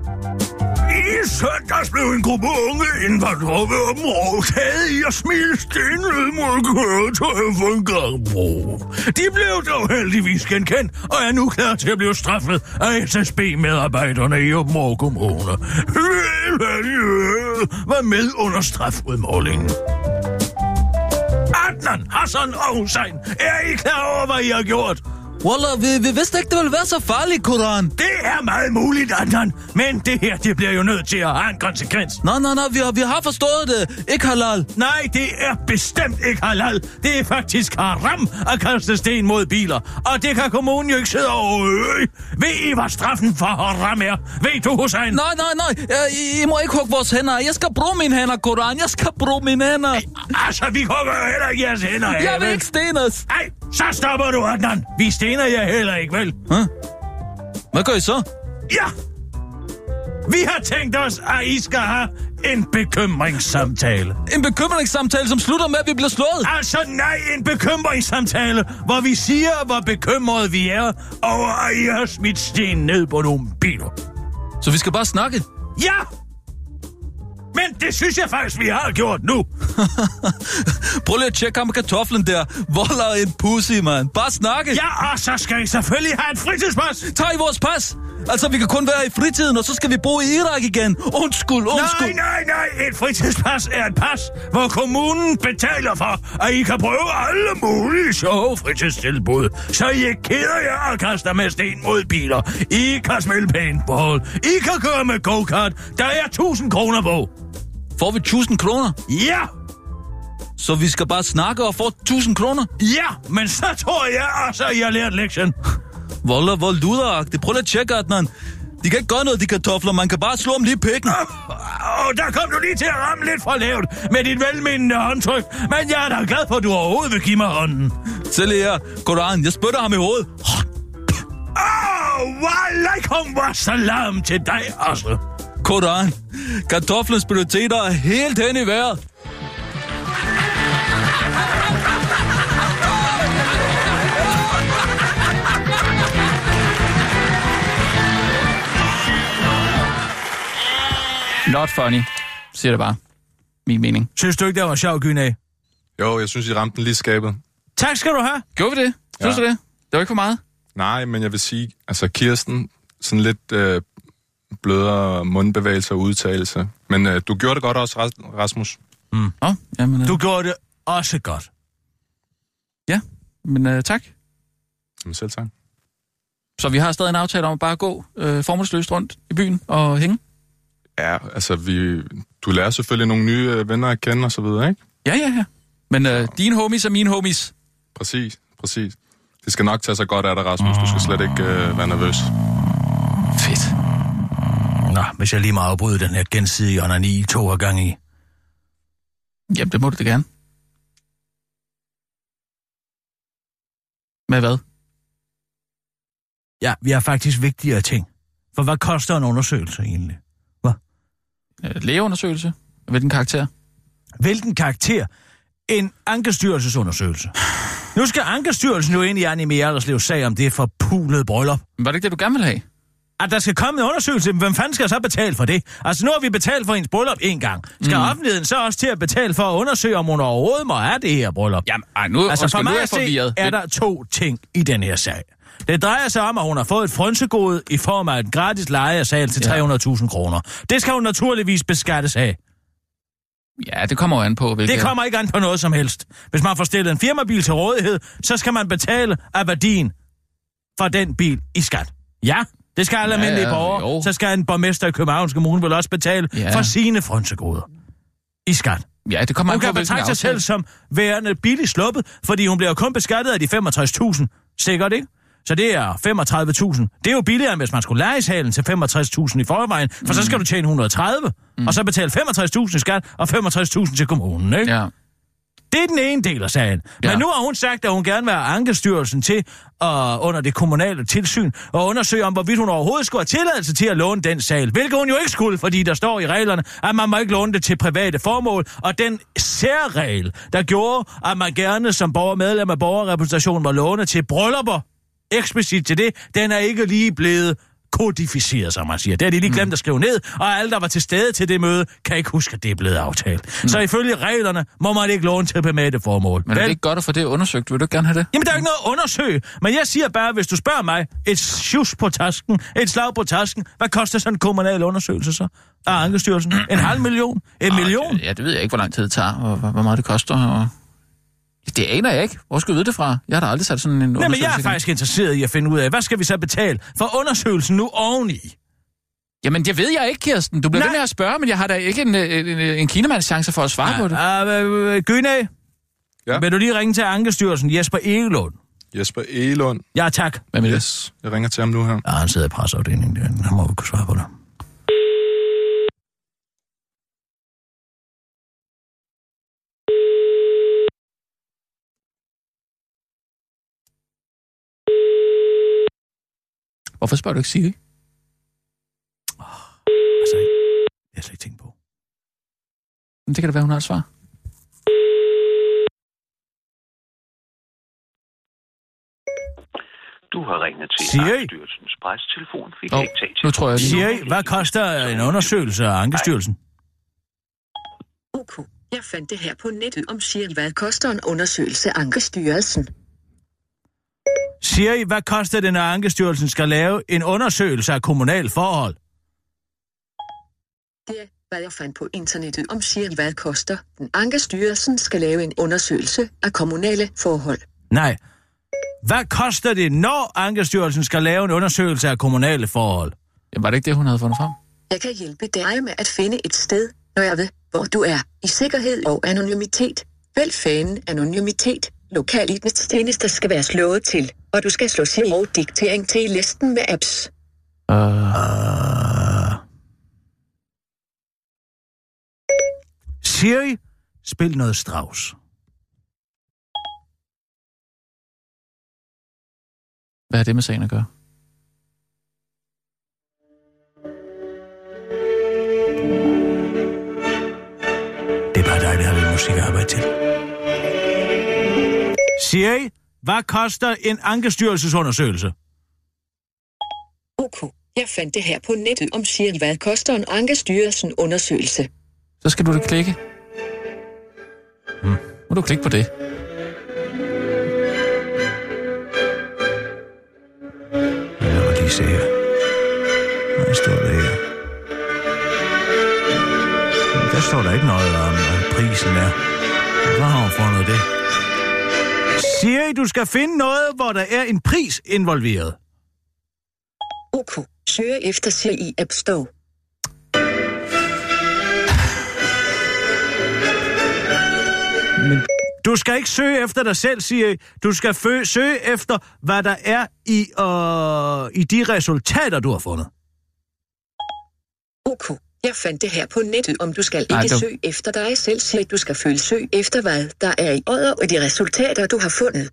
Søndags blev en gruppe unge indvandrere ved området taget i at smile stenlød mod køretøjet for en gangbro. De blev dog heldigvis genkendt og er nu klar til at blive straffet af SSB-medarbejderne i Åbenrå Kommune. Var med under strafudmålingen. Adnan, Hassan og Hussein, er I klar over, hvad I har gjort? Wallah, vi, vi vidste ikke, det ville være så farligt, Koran. Det er meget muligt, Adnan, men det her, det bliver jo nødt til at have en konsekvens. Nej, nej, nej, vi har, vi har forstået det. Ikke halal. Nej, det er bestemt ikke halal. Det er faktisk haram at kaste sten mod biler. Og det kan kommunen jo ikke sidde og øh. Ved I, hvad straffen for haram er? Ved du, Hussein? Nej, nej, nej. I, I må ikke hugge vores hænder. Jeg skal bruge mine hænder, Koran. Jeg skal bruge mine hænder. Ej, altså, vi hugger heller ikke jeres hænder Jeg vil ikke stenes. Nej, så stopper du, Adnan. Vi stener jer heller ikke, vel? Huh? Hvad gør I så? Ja! Vi har tænkt os, at I skal have en bekymringssamtale. En bekymringssamtale, som slutter med, at vi bliver slået? Altså nej, en bekymringssamtale, hvor vi siger, hvor bekymrede vi er over, at I har smidt sten ned på nogle biler. Så vi skal bare snakke? Ja! Men det synes jeg faktisk, vi har gjort nu. Prøv lige at tjekke ham med kartoflen der. Volder en pussy, mand. Bare snakke. Ja, og så skal I selvfølgelig have et fritidspas. Tag i vores pas. Altså, vi kan kun være i fritiden, og så skal vi bo i Irak igen. Undskyld, undskyld. Nej, nej, nej. Et fritidspas er et pas, hvor kommunen betaler for, at I kan prøve alle mulige sjove fritidstilbud. Så I ikke keder jer og kaster med sten mod biler. I kan smelle pænt bål. I kan køre med go-kart. Der er 1000 kroner på. Får vi 1000 kroner? Ja! Så vi skal bare snakke og få 1000 kroner? Ja, men så tror jeg også, at I har lært lektion. Volder, vold luderagtigt. Prøv lige at tjekke, Adnan. De kan ikke gøre noget, de kartofler. Man kan bare slå dem lige i pikken. Oh, der kom du lige til at ramme lidt for lavt med dit velmenende håndtryk. Men jeg er da glad for, at du overhovedet vil give mig hånden. Selv her, Koran, jeg spytter ham i hovedet. Åh, oh, walaikum wassalam til dig også. Koran, kartoflens prioriteter er helt hen i vejret. Not funny, siger det bare. Min mening. Synes du ikke, det var sjov, Gynæ? Jo, jeg synes, I ramte den lige skabet. Tak skal du have. Gjorde vi det? Synes Ja. du det? Det var ikke for meget. Nej, men jeg vil sige, altså Kirsten, sådan lidt øh, blødere mundbevægelser og udtalelse. Men øh, du gjorde det godt også, Ras- Rasmus. Mm. Oh, jamen, øh, Du gjorde det også godt. Ja, men øh, tak. Jamen selv tak. Så vi har stadig en aftale om at bare gå øh, formålsløst rundt i byen og hænge? Ja, altså vi, du lærer selvfølgelig nogle nye øh, venner at kende og så videre, ikke? Ja, ja, ja. Men øh, dine homies er mine homies. Præcis, præcis. Det skal nok tage sig godt af dig, Rasmus. Du skal slet ikke øh, være nervøs. Fedt. Nå, hvis jeg lige må afbryde den her gensidige onani to af gang i. Jamen, det må du da gerne. Med hvad? Ja, vi har faktisk vigtigere ting. For hvad koster en undersøgelse egentlig? Øh, lægeundersøgelse? Hvilken karakter? Hvilken karakter? En ankestyrelsesundersøgelse. Nu skal Ankestyrelsen jo ind i Annie Mjerderslevs sag om det forpulede bryllup. Men var det ikke det, du gerne ville have? At der skal komme en undersøgelse, hvem fanden skal så betale for det? Altså nu har vi betalt for hendes bryllup en gang. Skal mm. offentligheden så også til at betale for at undersøge, om hun overhovedet må have det her bryllup? Jamen, ej, nu, altså for nu er mig jeg se, er der to ting i den her sag. Det drejer sig om, at hun har fået et frønsegode i form af et gratis leje af sal til Ja. 300.000 kroner. Det skal hun naturligvis beskattes af. Ja, det kommer jo an på, hvilket... Det kommer ikke an på noget som helst. Hvis man får stillet en firmabil til rådighed, så skal man betale af værdien for den bil i skat. Ja, det skal alle Ja, almindelige ja, borgere. jo. Så skal en borgmester i Københavns Kommune vel også betale Ja. for sine frønsegoder i skat. Ja, det kommer Hun kan betragte sig selv som værende billigt sluppet, fordi hun bliver kun beskattet af de 65.000. Sikkert, ikke? Så det er 35.000. Det er jo billigere, end hvis man skulle leje salen til 65.000 i forvejen, for mm. så skal du tjene 130, mm. og så betale 65.000 i skat og 65.000 til kommunen, ikke? Ja. Det er den ene del af sagen. Ja. Men nu har hun sagt, at hun gerne vil have Ankestyrelsen til at under det kommunale tilsyn og undersøge om, hvorvidt hun overhovedet skulle have tilladelse til at låne den sal. Hvilket hun jo ikke skulle, fordi der står i reglerne, at man må ikke låne det til private formål. Og den særregel, der gjorde, at man gerne som borger medlem af borgerrepræsentationen må låne til bryllupper, eksplicit til det, den er ikke lige blevet kodificeret, som man siger. Det har de lige glemt at skrive ned, og alle, der var til stede til det møde, kan ikke huske, at det er blevet aftalt. Mm. Så ifølge reglerne må man ikke låne til private formål. Men er det ikke godt at få det undersøgt? Vil du gerne have det? Jamen, der er ikke noget at undersøge. Men jeg siger bare, hvis du spørger mig, et sjus på tasken, et slag på tasken, hvad koster sådan en kommunal undersøgelse så? Af Ankestyrelsen? En halv million? En million? Ja, det ved jeg ikke, hvor lang tid det tager, og hvor hvor meget det koster. Og... Det aner jeg ikke. Hvor skal jeg vide det fra? Jeg har da aldrig sat sådan en Nej, men undersøgelse jeg er faktisk interesseret i at finde ud af, hvad skal vi så betale for undersøgelsen nu oveni? Jamen, det ved jeg ikke, Kirsten. Du bliver Nej. ved med at spørge, men jeg har da ikke en, en, en, en kinemands chance for at svare på det. Uh, Gyne, Ja. vil du lige ringe til Ankestyrelsen Jesper Egelund? Jesper Elund. Ja, tak. Hvad med det? Yes, jeg ringer til ham nu her. Ja, han sidder i presseafdelingen. der. Han må jo kunne svare på det. Hvorfor spørger du ikke Siri? Altså, jeg har slet ikke tænkt på. Men det kan da være, hun har et svar. Du har ringet til Siri? Ankestyrelsens pressetelefon. Vi kan Åh, ikke tage nu tror jeg, Siri, hvad koster en undersøgelse af Ankestyrelsen? OK. Jeg fandt det her på nettet om Siri, hvad koster en undersøgelse af Ankestyrelsen. Siri, hvad koster det, når Ankestyrelsen skal lave en undersøgelse af kommunal forhold? Det er, hvad jeg fandt på internettet om Siri, hvad koster. Den Ankestyrelsen skal lave en undersøgelse af kommunale forhold. Nej. Hvad koster det, når Ankestyrelsen skal lave en undersøgelse af kommunale forhold? Jamen, var det ikke det, hun havde fundet frem? Jeg kan hjælpe dig med at finde et sted, når jeg ved, hvor du er. I sikkerhed og anonymitet. Vælg fanen anonymitet. Lokalitnetstjenester skal være slået til, og du skal slå og diktering til i listen med apps. Uh, Uh... Siri, spil noget Strauss. hvad har det med sagen at gøre? Det er bare dig, der har lidt musik at arbejde til. Siri, hvad koster en ankestyrelsesundersøgelse? OK. Jeg fandt det her på nettet om Siri, hvad koster en Ankestyrelsen undersøgelse. Så skal du da klikke. Hmm. Må du klikke på det. Lad mig lige se her. Hvad står der her? Der står der ikke noget om, hvad prisen er. Hvor har hun fundet det? Siri, du skal finde noget, hvor der er en pris involveret. OK. Søger efter Siri i App Store. Men du skal ikke søge efter dig selv, Siri. Du skal fø- søge efter, hvad der er i, øh, i de resultater, du har fundet. OK. Jeg fandt det her på nettet, om du skal ikke Nej, du- søge efter dig selv, Siri. Du skal følge søg efter, hvad der er i odder og de resultater, du har fundet.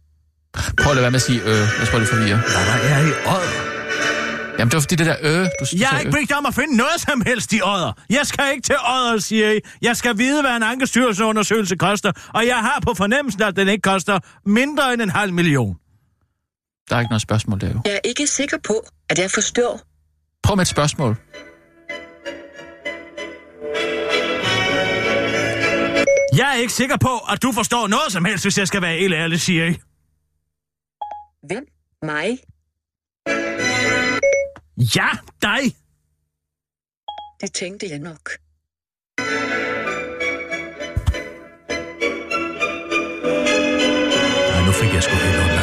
Prøv at lade være med at sige øh. Jeg tror, det forvirrer. Hvad der er i odder? Jamen, det var fordi det der øh. Du, Jeg har ikke bedt dig om at finde noget som helst i odder. Jeg skal ikke til odder, siger I. Jeg skal vide, hvad en ankestyrelseundersøgelse koster, og jeg har på fornemmelsen, at den ikke koster mindre end en halv million. Der er ikke noget spørgsmål der jo. Jeg er ikke sikker på, at jeg forstår. Prøv med et spørgsmål. Jeg er ikke sikker på, at du forstår noget som helst, hvis jeg skal være helt ærlig, siger I. Hvem? Mig? Ja, dig. Det tænkte jeg nok. Nej, nu fik jeg sgu helt online.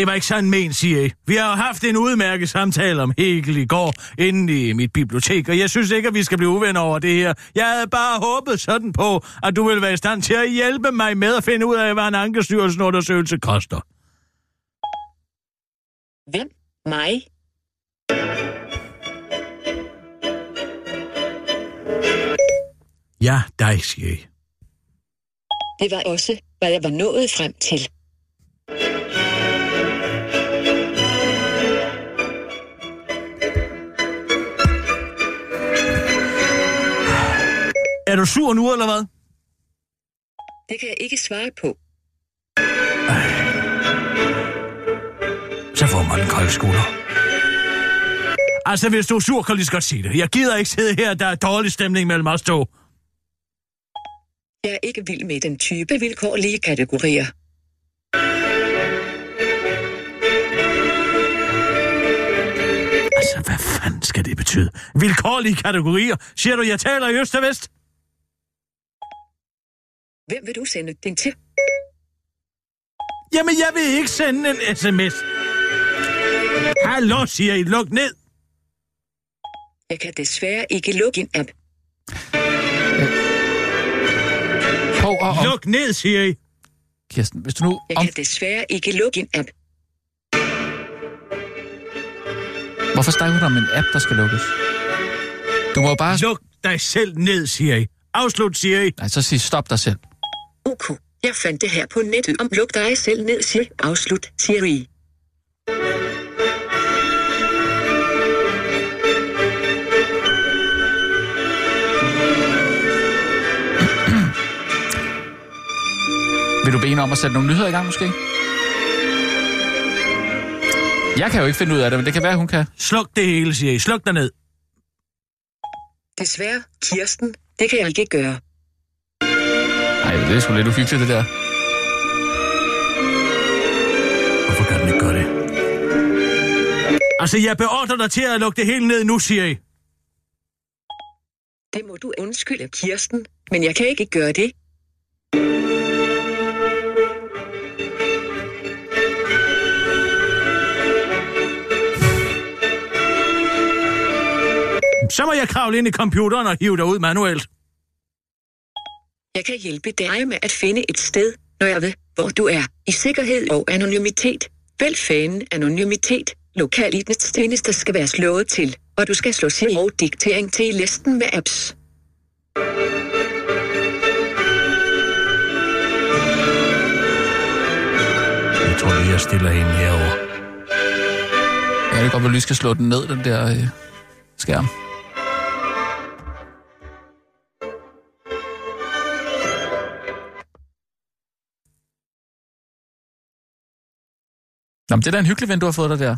Det var ikke sådan men, siger I. Vi har haft en udmærket samtale om Hegel i går inde i mit bibliotek, og jeg synes ikke, at vi skal blive uvenner over det her. Jeg havde bare håbet sådan på, at du ville være i stand til at hjælpe mig med at finde ud af, hvad en ankestyrelsen undersøgelse koster. Hvem? Mig? Ja, dig, siger I. Det var også, hvad jeg var nået frem til. Er du sur nu, eller hvad? Det kan jeg ikke svare på. Så får man den kolde skulder. Altså, hvis du er sur, kan du lige så godt sige det. Jeg gider ikke sidde her, der er dårlig stemning mellem os to. Jeg er ikke vild med den type vilkårlige kategorier. Altså, hvad fanden skal det betyde? Vilkårlige kategorier? Siger du, jeg taler i øst og vest? Hvem vil du sende den til? Jamen, jeg vil ikke sende en sms. Hallo, siger I. Luk ned. Jeg kan desværre ikke lukke en app. Prøv at... Luk ned, siger I. Kirsten, hvis du nu... Jeg kan desværre ikke lukke en app. Hvorfor snakker du om en app, der skal lukkes? Du må bare... Luk dig selv ned, siger I. Afslut, siger I. Nej, så sig stop dig selv. OK. Jeg fandt det her på nettet om luk dig selv ned, siger afslut, Siri. Vil du bede om at sætte nogle nyheder i gang, måske? Jeg kan jo ikke finde ud af det, men det kan være, hun kan. Sluk det hele, siger I. Sluk dig ned. Desværre, Kirsten, det kan jeg ikke gøre. Det er sgu lidt uhyggeligt, det der. Hvorfor kan den ikke gøre det? Altså, jeg beordrer dig til at lukke det hele ned nu, siger I. Det må du undskylde, Kirsten, men jeg kan ikke gøre det. Så må jeg kravle ind i computeren og hive dig ud manuelt. Jeg kan hjælpe dig med at finde et sted, når jeg ved, hvor du er, i sikkerhed og anonymitet. Vælg fanen anonymitet. Lokalitnetstjenester skal være slået til, og du skal slå sig og diktering til i listen med apps. Jeg tror lige, jeg stiller hende herovre. Ja, det kan godt at vi skal slå den ned, den der øh, skærm. Nå, men det er da en hyggelig ven, du har fået dig der.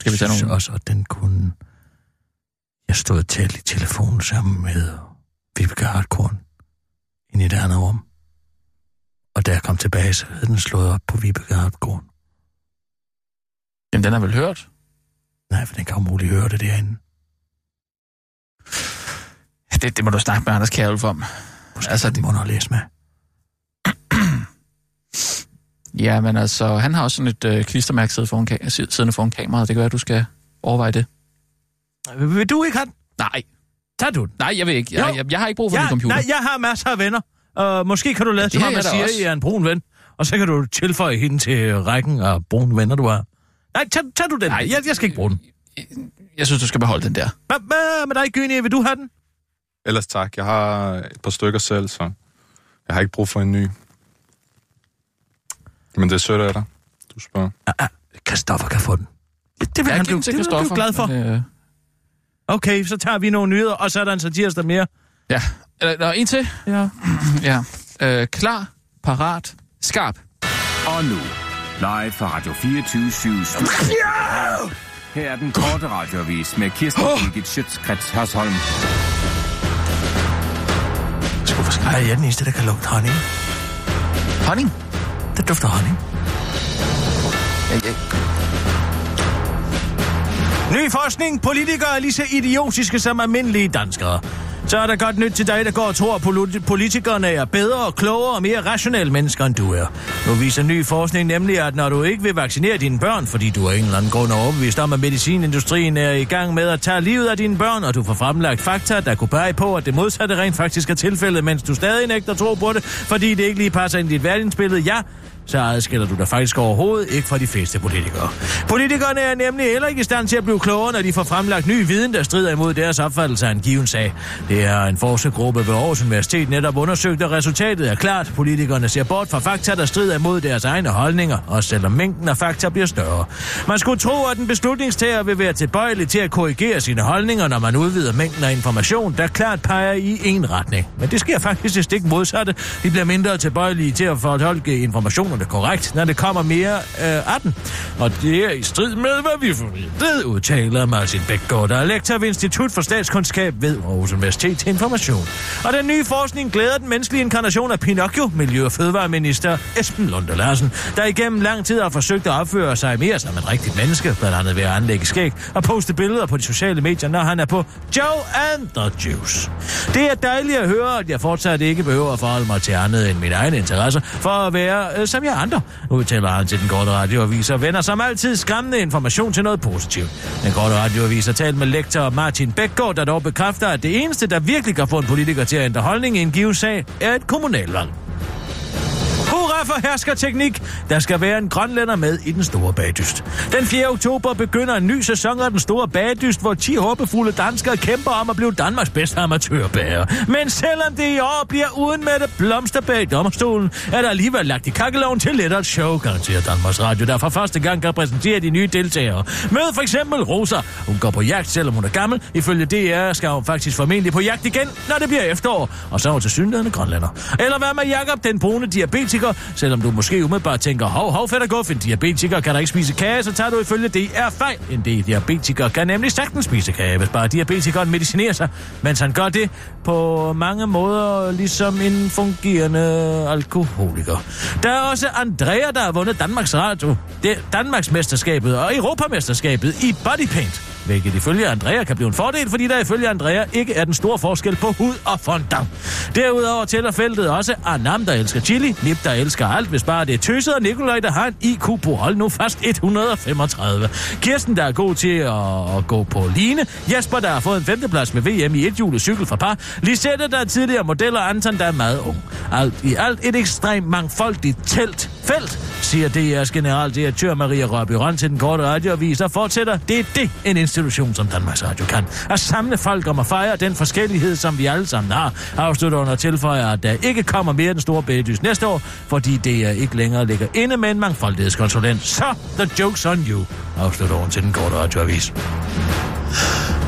Skal vi tage Jeg synes nogle... også, at den kunne... Jeg stod og talte i telefonen sammen med Vibeke Hartkorn inde i et andet rum. Og da jeg kom tilbage, så havde den slået op på Vibeke Hartkorn. Jamen, den har vel hørt? Nej, for den kan umuligt høre det derinde. Det, det må du snakke med Anders Kjærulf om. Måske altså, det må du læse med. Ja, men altså, han har også sådan et øh, klistermærke siddende foran, ka- sid- siddende foran kameraet. Det kan være, at du skal overveje det. Vil, vil du ikke have den? Nej. Tag du den? Nej, jeg vil ikke. Jeg, jeg, jeg har ikke brug for ja, min computer. Nej, jeg har masser af venner. Uh, måske kan du lade det som har om, jeg at Siri også. er en brun ven. Og så kan du tilføje hende til rækken af brune venner, du har. Nej, tag, tag du den. Nej, jeg, jeg skal ikke bruge den. Jeg synes, du skal beholde den der. Hvad, med dig, Gyni? Vil du have den? Ellers tak. Jeg har et par stykker selv, så jeg har ikke brug for en ny. Men det er sødt af dig. Du spørger. Kristoffer kan få den. Det vil Jeg han blive, det vil han blive Christoffer, glad for. øh, Okay, så tager vi nogle nyheder, og så er der en satirs der mere. Ja. Øh, Der er en til. Ja. ja. Øh, klar, parat, skarp. Og nu, live fra Radio 24 7 Her er den korte radiovis med Kirsten Birgit Schøtzgrads Hasholm. Ej, jeg er den eneste, der kan lugte honning. Honning? Det dufter honning. Ja, ja. Ny forskning. Politikere er lige så idiotiske som almindelige danskere. Så er der godt nyt til dig, der går og tror, at politikerne er bedre, klogere og mere rationelle mennesker, end du er. Nu viser ny forskning nemlig, at når du ikke vil vaccinere dine børn, fordi du af en eller anden grund er overbevist om, at medicinindustrien er i gang med at tage livet af dine børn, og du får fremlagt fakta, der kunne pege på, at det modsatte rent faktisk er tilfældet, mens du stadig nægter tro på det, fordi det ikke lige passer ind i dit verdensbillede, ja, så adskiller du dig faktisk overhovedet ikke fra de fleste politikere. Politikerne er nemlig heller ikke i stand til at blive klogere, når de får fremlagt ny viden, der strider imod deres opfattelse af en given sag. Det er en forskergruppe ved Aarhus Universitet netop undersøgt, og resultatet er klart. Politikerne ser bort fra fakta, der strider imod deres egne holdninger, også selvom mængden af fakta bliver større. Man skulle tro, at en beslutningstager vil være tilbøjelig til at korrigere sine holdninger, når man udvider mængden af information, der klart peger i en retning. Men det sker faktisk det stik modsatte. De bliver mindre tilbøjelige til at fortolke informationer det korrekt, når det kommer mere øh, af den. Og det er i strid med, hvad vi forventede, udtaler Martin Bækgaard, der er lektor ved Institut for Statskundskab ved Aarhus Universitet til Information. Og den nye forskning glæder den menneskelige inkarnation af Pinocchio, Miljø- og Fødevareminister Esben Lunde Larsen, der igennem lang tid har forsøgt at opføre sig mere som et rigtigt menneske, blandt andet ved at anlægge skæg og poste billeder på de sociale medier, når han er på Joe and the Juice. Det er dejligt at høre, at jeg fortsat ikke behøver at forholde mig til andet end mine egne interesser, for at være øh, som jeg andre, udtaler han til den korte radioavis og vender som altid skræmmende information til noget positivt. Den korte radioavis har talt med lektor Martin Bækgaard, der dog bekræfter, at det eneste, der virkelig kan få en politiker til at ændre holdning i en given sag, er et kommunalvalg. Hurra for herskerteknik! Der skal være en grønlænder med i den store bagdyst. Den 4. oktober begynder en ny sæson af den store bagdyst, hvor 10 håbefulde danskere kæmper om at blive Danmarks bedste amatørbager. Men selvom det i år bliver uden med det blomster bag dommerstolen, er der alligevel lagt i kakkeloven til lidt af show, garanterer Danmarks Radio, der for første gang kan præsentere de nye deltagere. Mød for eksempel Rosa. Hun går på jagt, selvom hun er gammel. Ifølge DR skal hun faktisk formentlig på jagt igen, når det bliver efterår. Og så er hun til synligheden grønlænder. Eller hvad med Jakob, den brune diabetiker, selvom du måske umiddelbart tænker, hov, hov, fedt og guf, en diabetiker kan da ikke spise kage, så tager du ifølge det er fejl. En diabetiker kan nemlig sagtens spise kage, hvis bare diabetikeren medicinerer sig, mens han gør det på mange måder ligesom en fungerende alkoholiker. Der er også Andrea, der har vundet Danmarks Radio, det Danmarks mesterskabet og Europamesterskabet i bodypaint hvilket ifølge Andrea kan blive en fordel, fordi der ifølge Andrea ikke er den store forskel på hud og fondant. Derudover tæller feltet også Anam, der elsker chili, Nip, der elsker alt, hvis bare det er tøset, og Nikolaj, der har en IQ på hold nu fast 135. Kirsten, der er god til at, gå på line, Jesper, der har fået en femteplads med VM i et hjulet cykel fra par, Lisette, der er tidligere model, og Anton, der er meget ung. Alt i alt et ekstremt mangfoldigt telt felt, siger DR's generaldirektør Maria Rørby Røn til den korte radioavis og fortsætter. Det er det, en institution som Danmarks Radio kan. At samle folk om at fejre den forskellighed, som vi alle sammen har. Afslutter under tilføjer, at der ikke kommer mere den store bæredys næste år, fordi DR ikke længere ligger inde med en mangfoldighedskonsulent. Så the joke's on you, afslutter hun til den korte radioavis.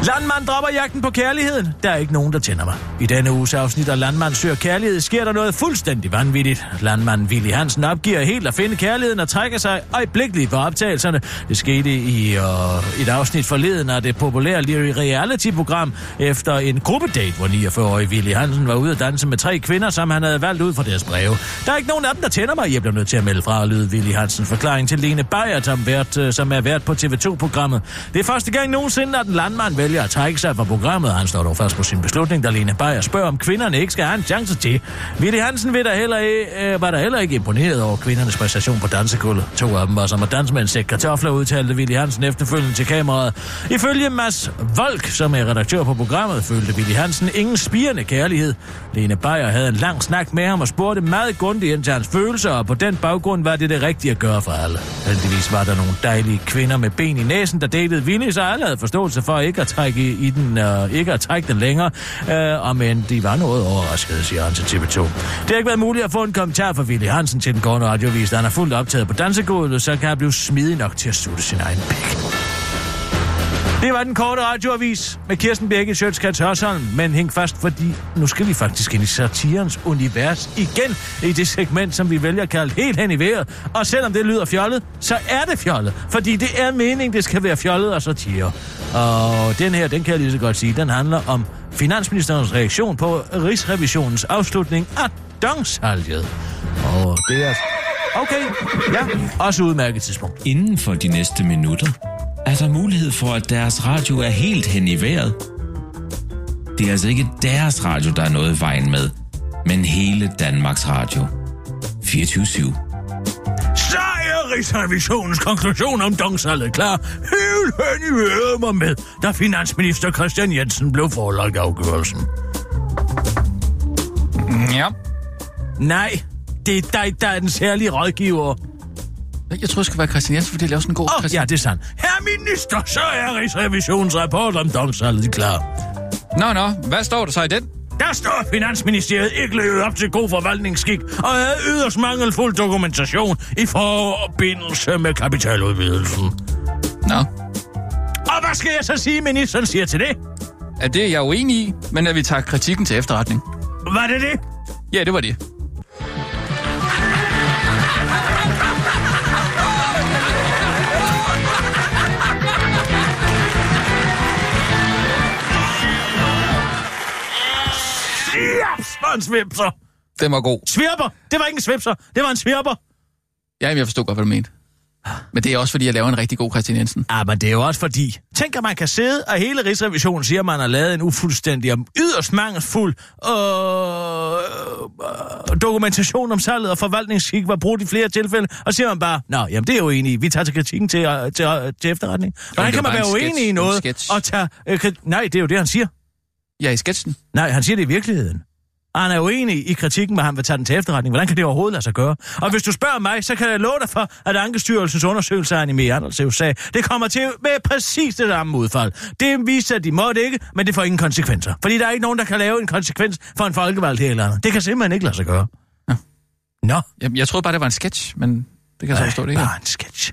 Landmand dropper jagten på kærligheden. Der er ikke nogen, der tænder mig. I denne uges afsnit af Landmand søger kærlighed sker der noget fuldstændig vanvittigt. Landmand Willy Hansen opgiver helt at finde kærligheden og trækker sig øjeblikkeligt på optagelserne. Det skete i øh, et afsnit forleden af det populære reality-program efter en gruppedate, hvor 49-årige Willy Hansen var ude at danse med tre kvinder, som han havde valgt ud fra deres breve. Der er ikke nogen af dem, der tænder mig. Jeg bliver nødt til at melde fra, lyde Willy Hansen forklaring til Lene Beyer, som, vært, øh, som er vært på TV2-programmet. Det er første gang nogensinde, at en landmand vælger at trække sig fra programmet. Han står dog fast på sin beslutning, da Lene Beyer spørger, om kvinderne ikke skal have en chance til. Willy Hansen ved der heller ikke, øh, var der heller ikke imponeret over kvindernes præstation på dansegulvet. To af dem var som at danse med en sæk kartofler, udtalte Willy Hansen efterfølgende til kameraet. Ifølge Mads Volk, som er redaktør på programmet, følte Billy Hansen ingen spirende kærlighed. Lene Beyer havde en lang snak med ham og spurgte meget grundigt ind til hans følelser, og på den baggrund var det det rigtige at gøre for alle. Heldigvis var der nogle dejlige kvinder med ben i næsen, der datede Vinnie, så alle havde forståelse for ikke at trække i den, uh, ikke at trække den længere, uh, og men de var noget overraskede, siger han til TV2. Det har ikke været muligt at få en kommentar fra Willy Hansen til den gårde radiovis, da han er fuldt optaget på dansegulvet, så kan han blive smidig nok til at sutte sin egen pik. Det var den korte radioavis med Kirsten Birke Sjøtskrets Hørsholm, men hæng fast, fordi nu skal vi faktisk ind i satirens univers igen i det segment, som vi vælger at kalde helt hen i vejret. Og selvom det lyder fjollet, så er det fjollet, fordi det er meningen, det skal være fjollet og satire. Og den her, den kan jeg lige så godt sige, den handler om finansministerens reaktion på Rigsrevisionens afslutning af dongsalget. Og det er... Okay, ja, også udmærket tidspunkt. Inden for de næste minutter er der mulighed for, at deres radio er helt hen i vejret. Det er altså ikke deres radio, der er noget i vejen med, men hele Danmarks Radio. 24 /7. Så er Rigsrevisionens konklusion om dongsalget klar. Helt hen i vejret mig med, da finansminister Christian Jensen blev forelagt afgørelsen. Ja. Nej, det er dig, der er den særlige rådgiver. Jeg tror, det skal være Christian Jensen, for det er også en god Åh, oh, ja, det er sandt. Herre minister, så er Rigsrevisionens rapport om dongsalget klar. Nå, nå, hvad står der så i den? Der står, at Finansministeriet ikke levede op til god forvaltningsskik og havde yderst mangelfuld dokumentation i forbindelse med kapitaludvidelsen. Nå. Og hvad skal jeg så sige, ministeren siger til det? Er det er jeg uenig i, men at vi tager kritikken til efterretning. Var det det? Ja, det var det. En svipser. Den var god. Svirper. Det var ikke en svipser. Det var en svirper. Ja, men jeg forstod godt, hvad du mente. Men det er også, fordi jeg laver en rigtig god Christian Jensen. Ja, men det er jo også fordi, tænk at man kan sidde, og hele Rigsrevisionen siger, at man har lavet en ufuldstændig og yderst mangelfuld øh, øh, dokumentation om salget og forvaltningsskik var brugt i flere tilfælde, og siger man bare, nå, jamen det er jo enig vi tager til kritikken til, øh, til, øh, til efterretning. Hvordan kan var man være en uenig sketch. i noget og tage... Øh, nej, det er jo det, han siger. Ja, i sketchen. Nej, han siger det i virkeligheden. Og han er uenig i kritikken, men han vil tage den til efterretning. Hvordan kan det overhovedet lade sig gøre? Og hvis du spørger mig, så kan jeg love dig for, at Ankestyrelsens undersøgelse af Anime Andersens sag, det kommer til med præcis det samme udfald. Det viser, at de måtte ikke, men det får ingen konsekvenser. Fordi der er ikke nogen, der kan lave en konsekvens for en folkevalgt her eller andet. Det kan simpelthen ikke lade sig gøre. Ja. Nå. Jamen, jeg troede bare, det var en sketch, men det kan jeg så forstå, det ikke. Bare en sketch.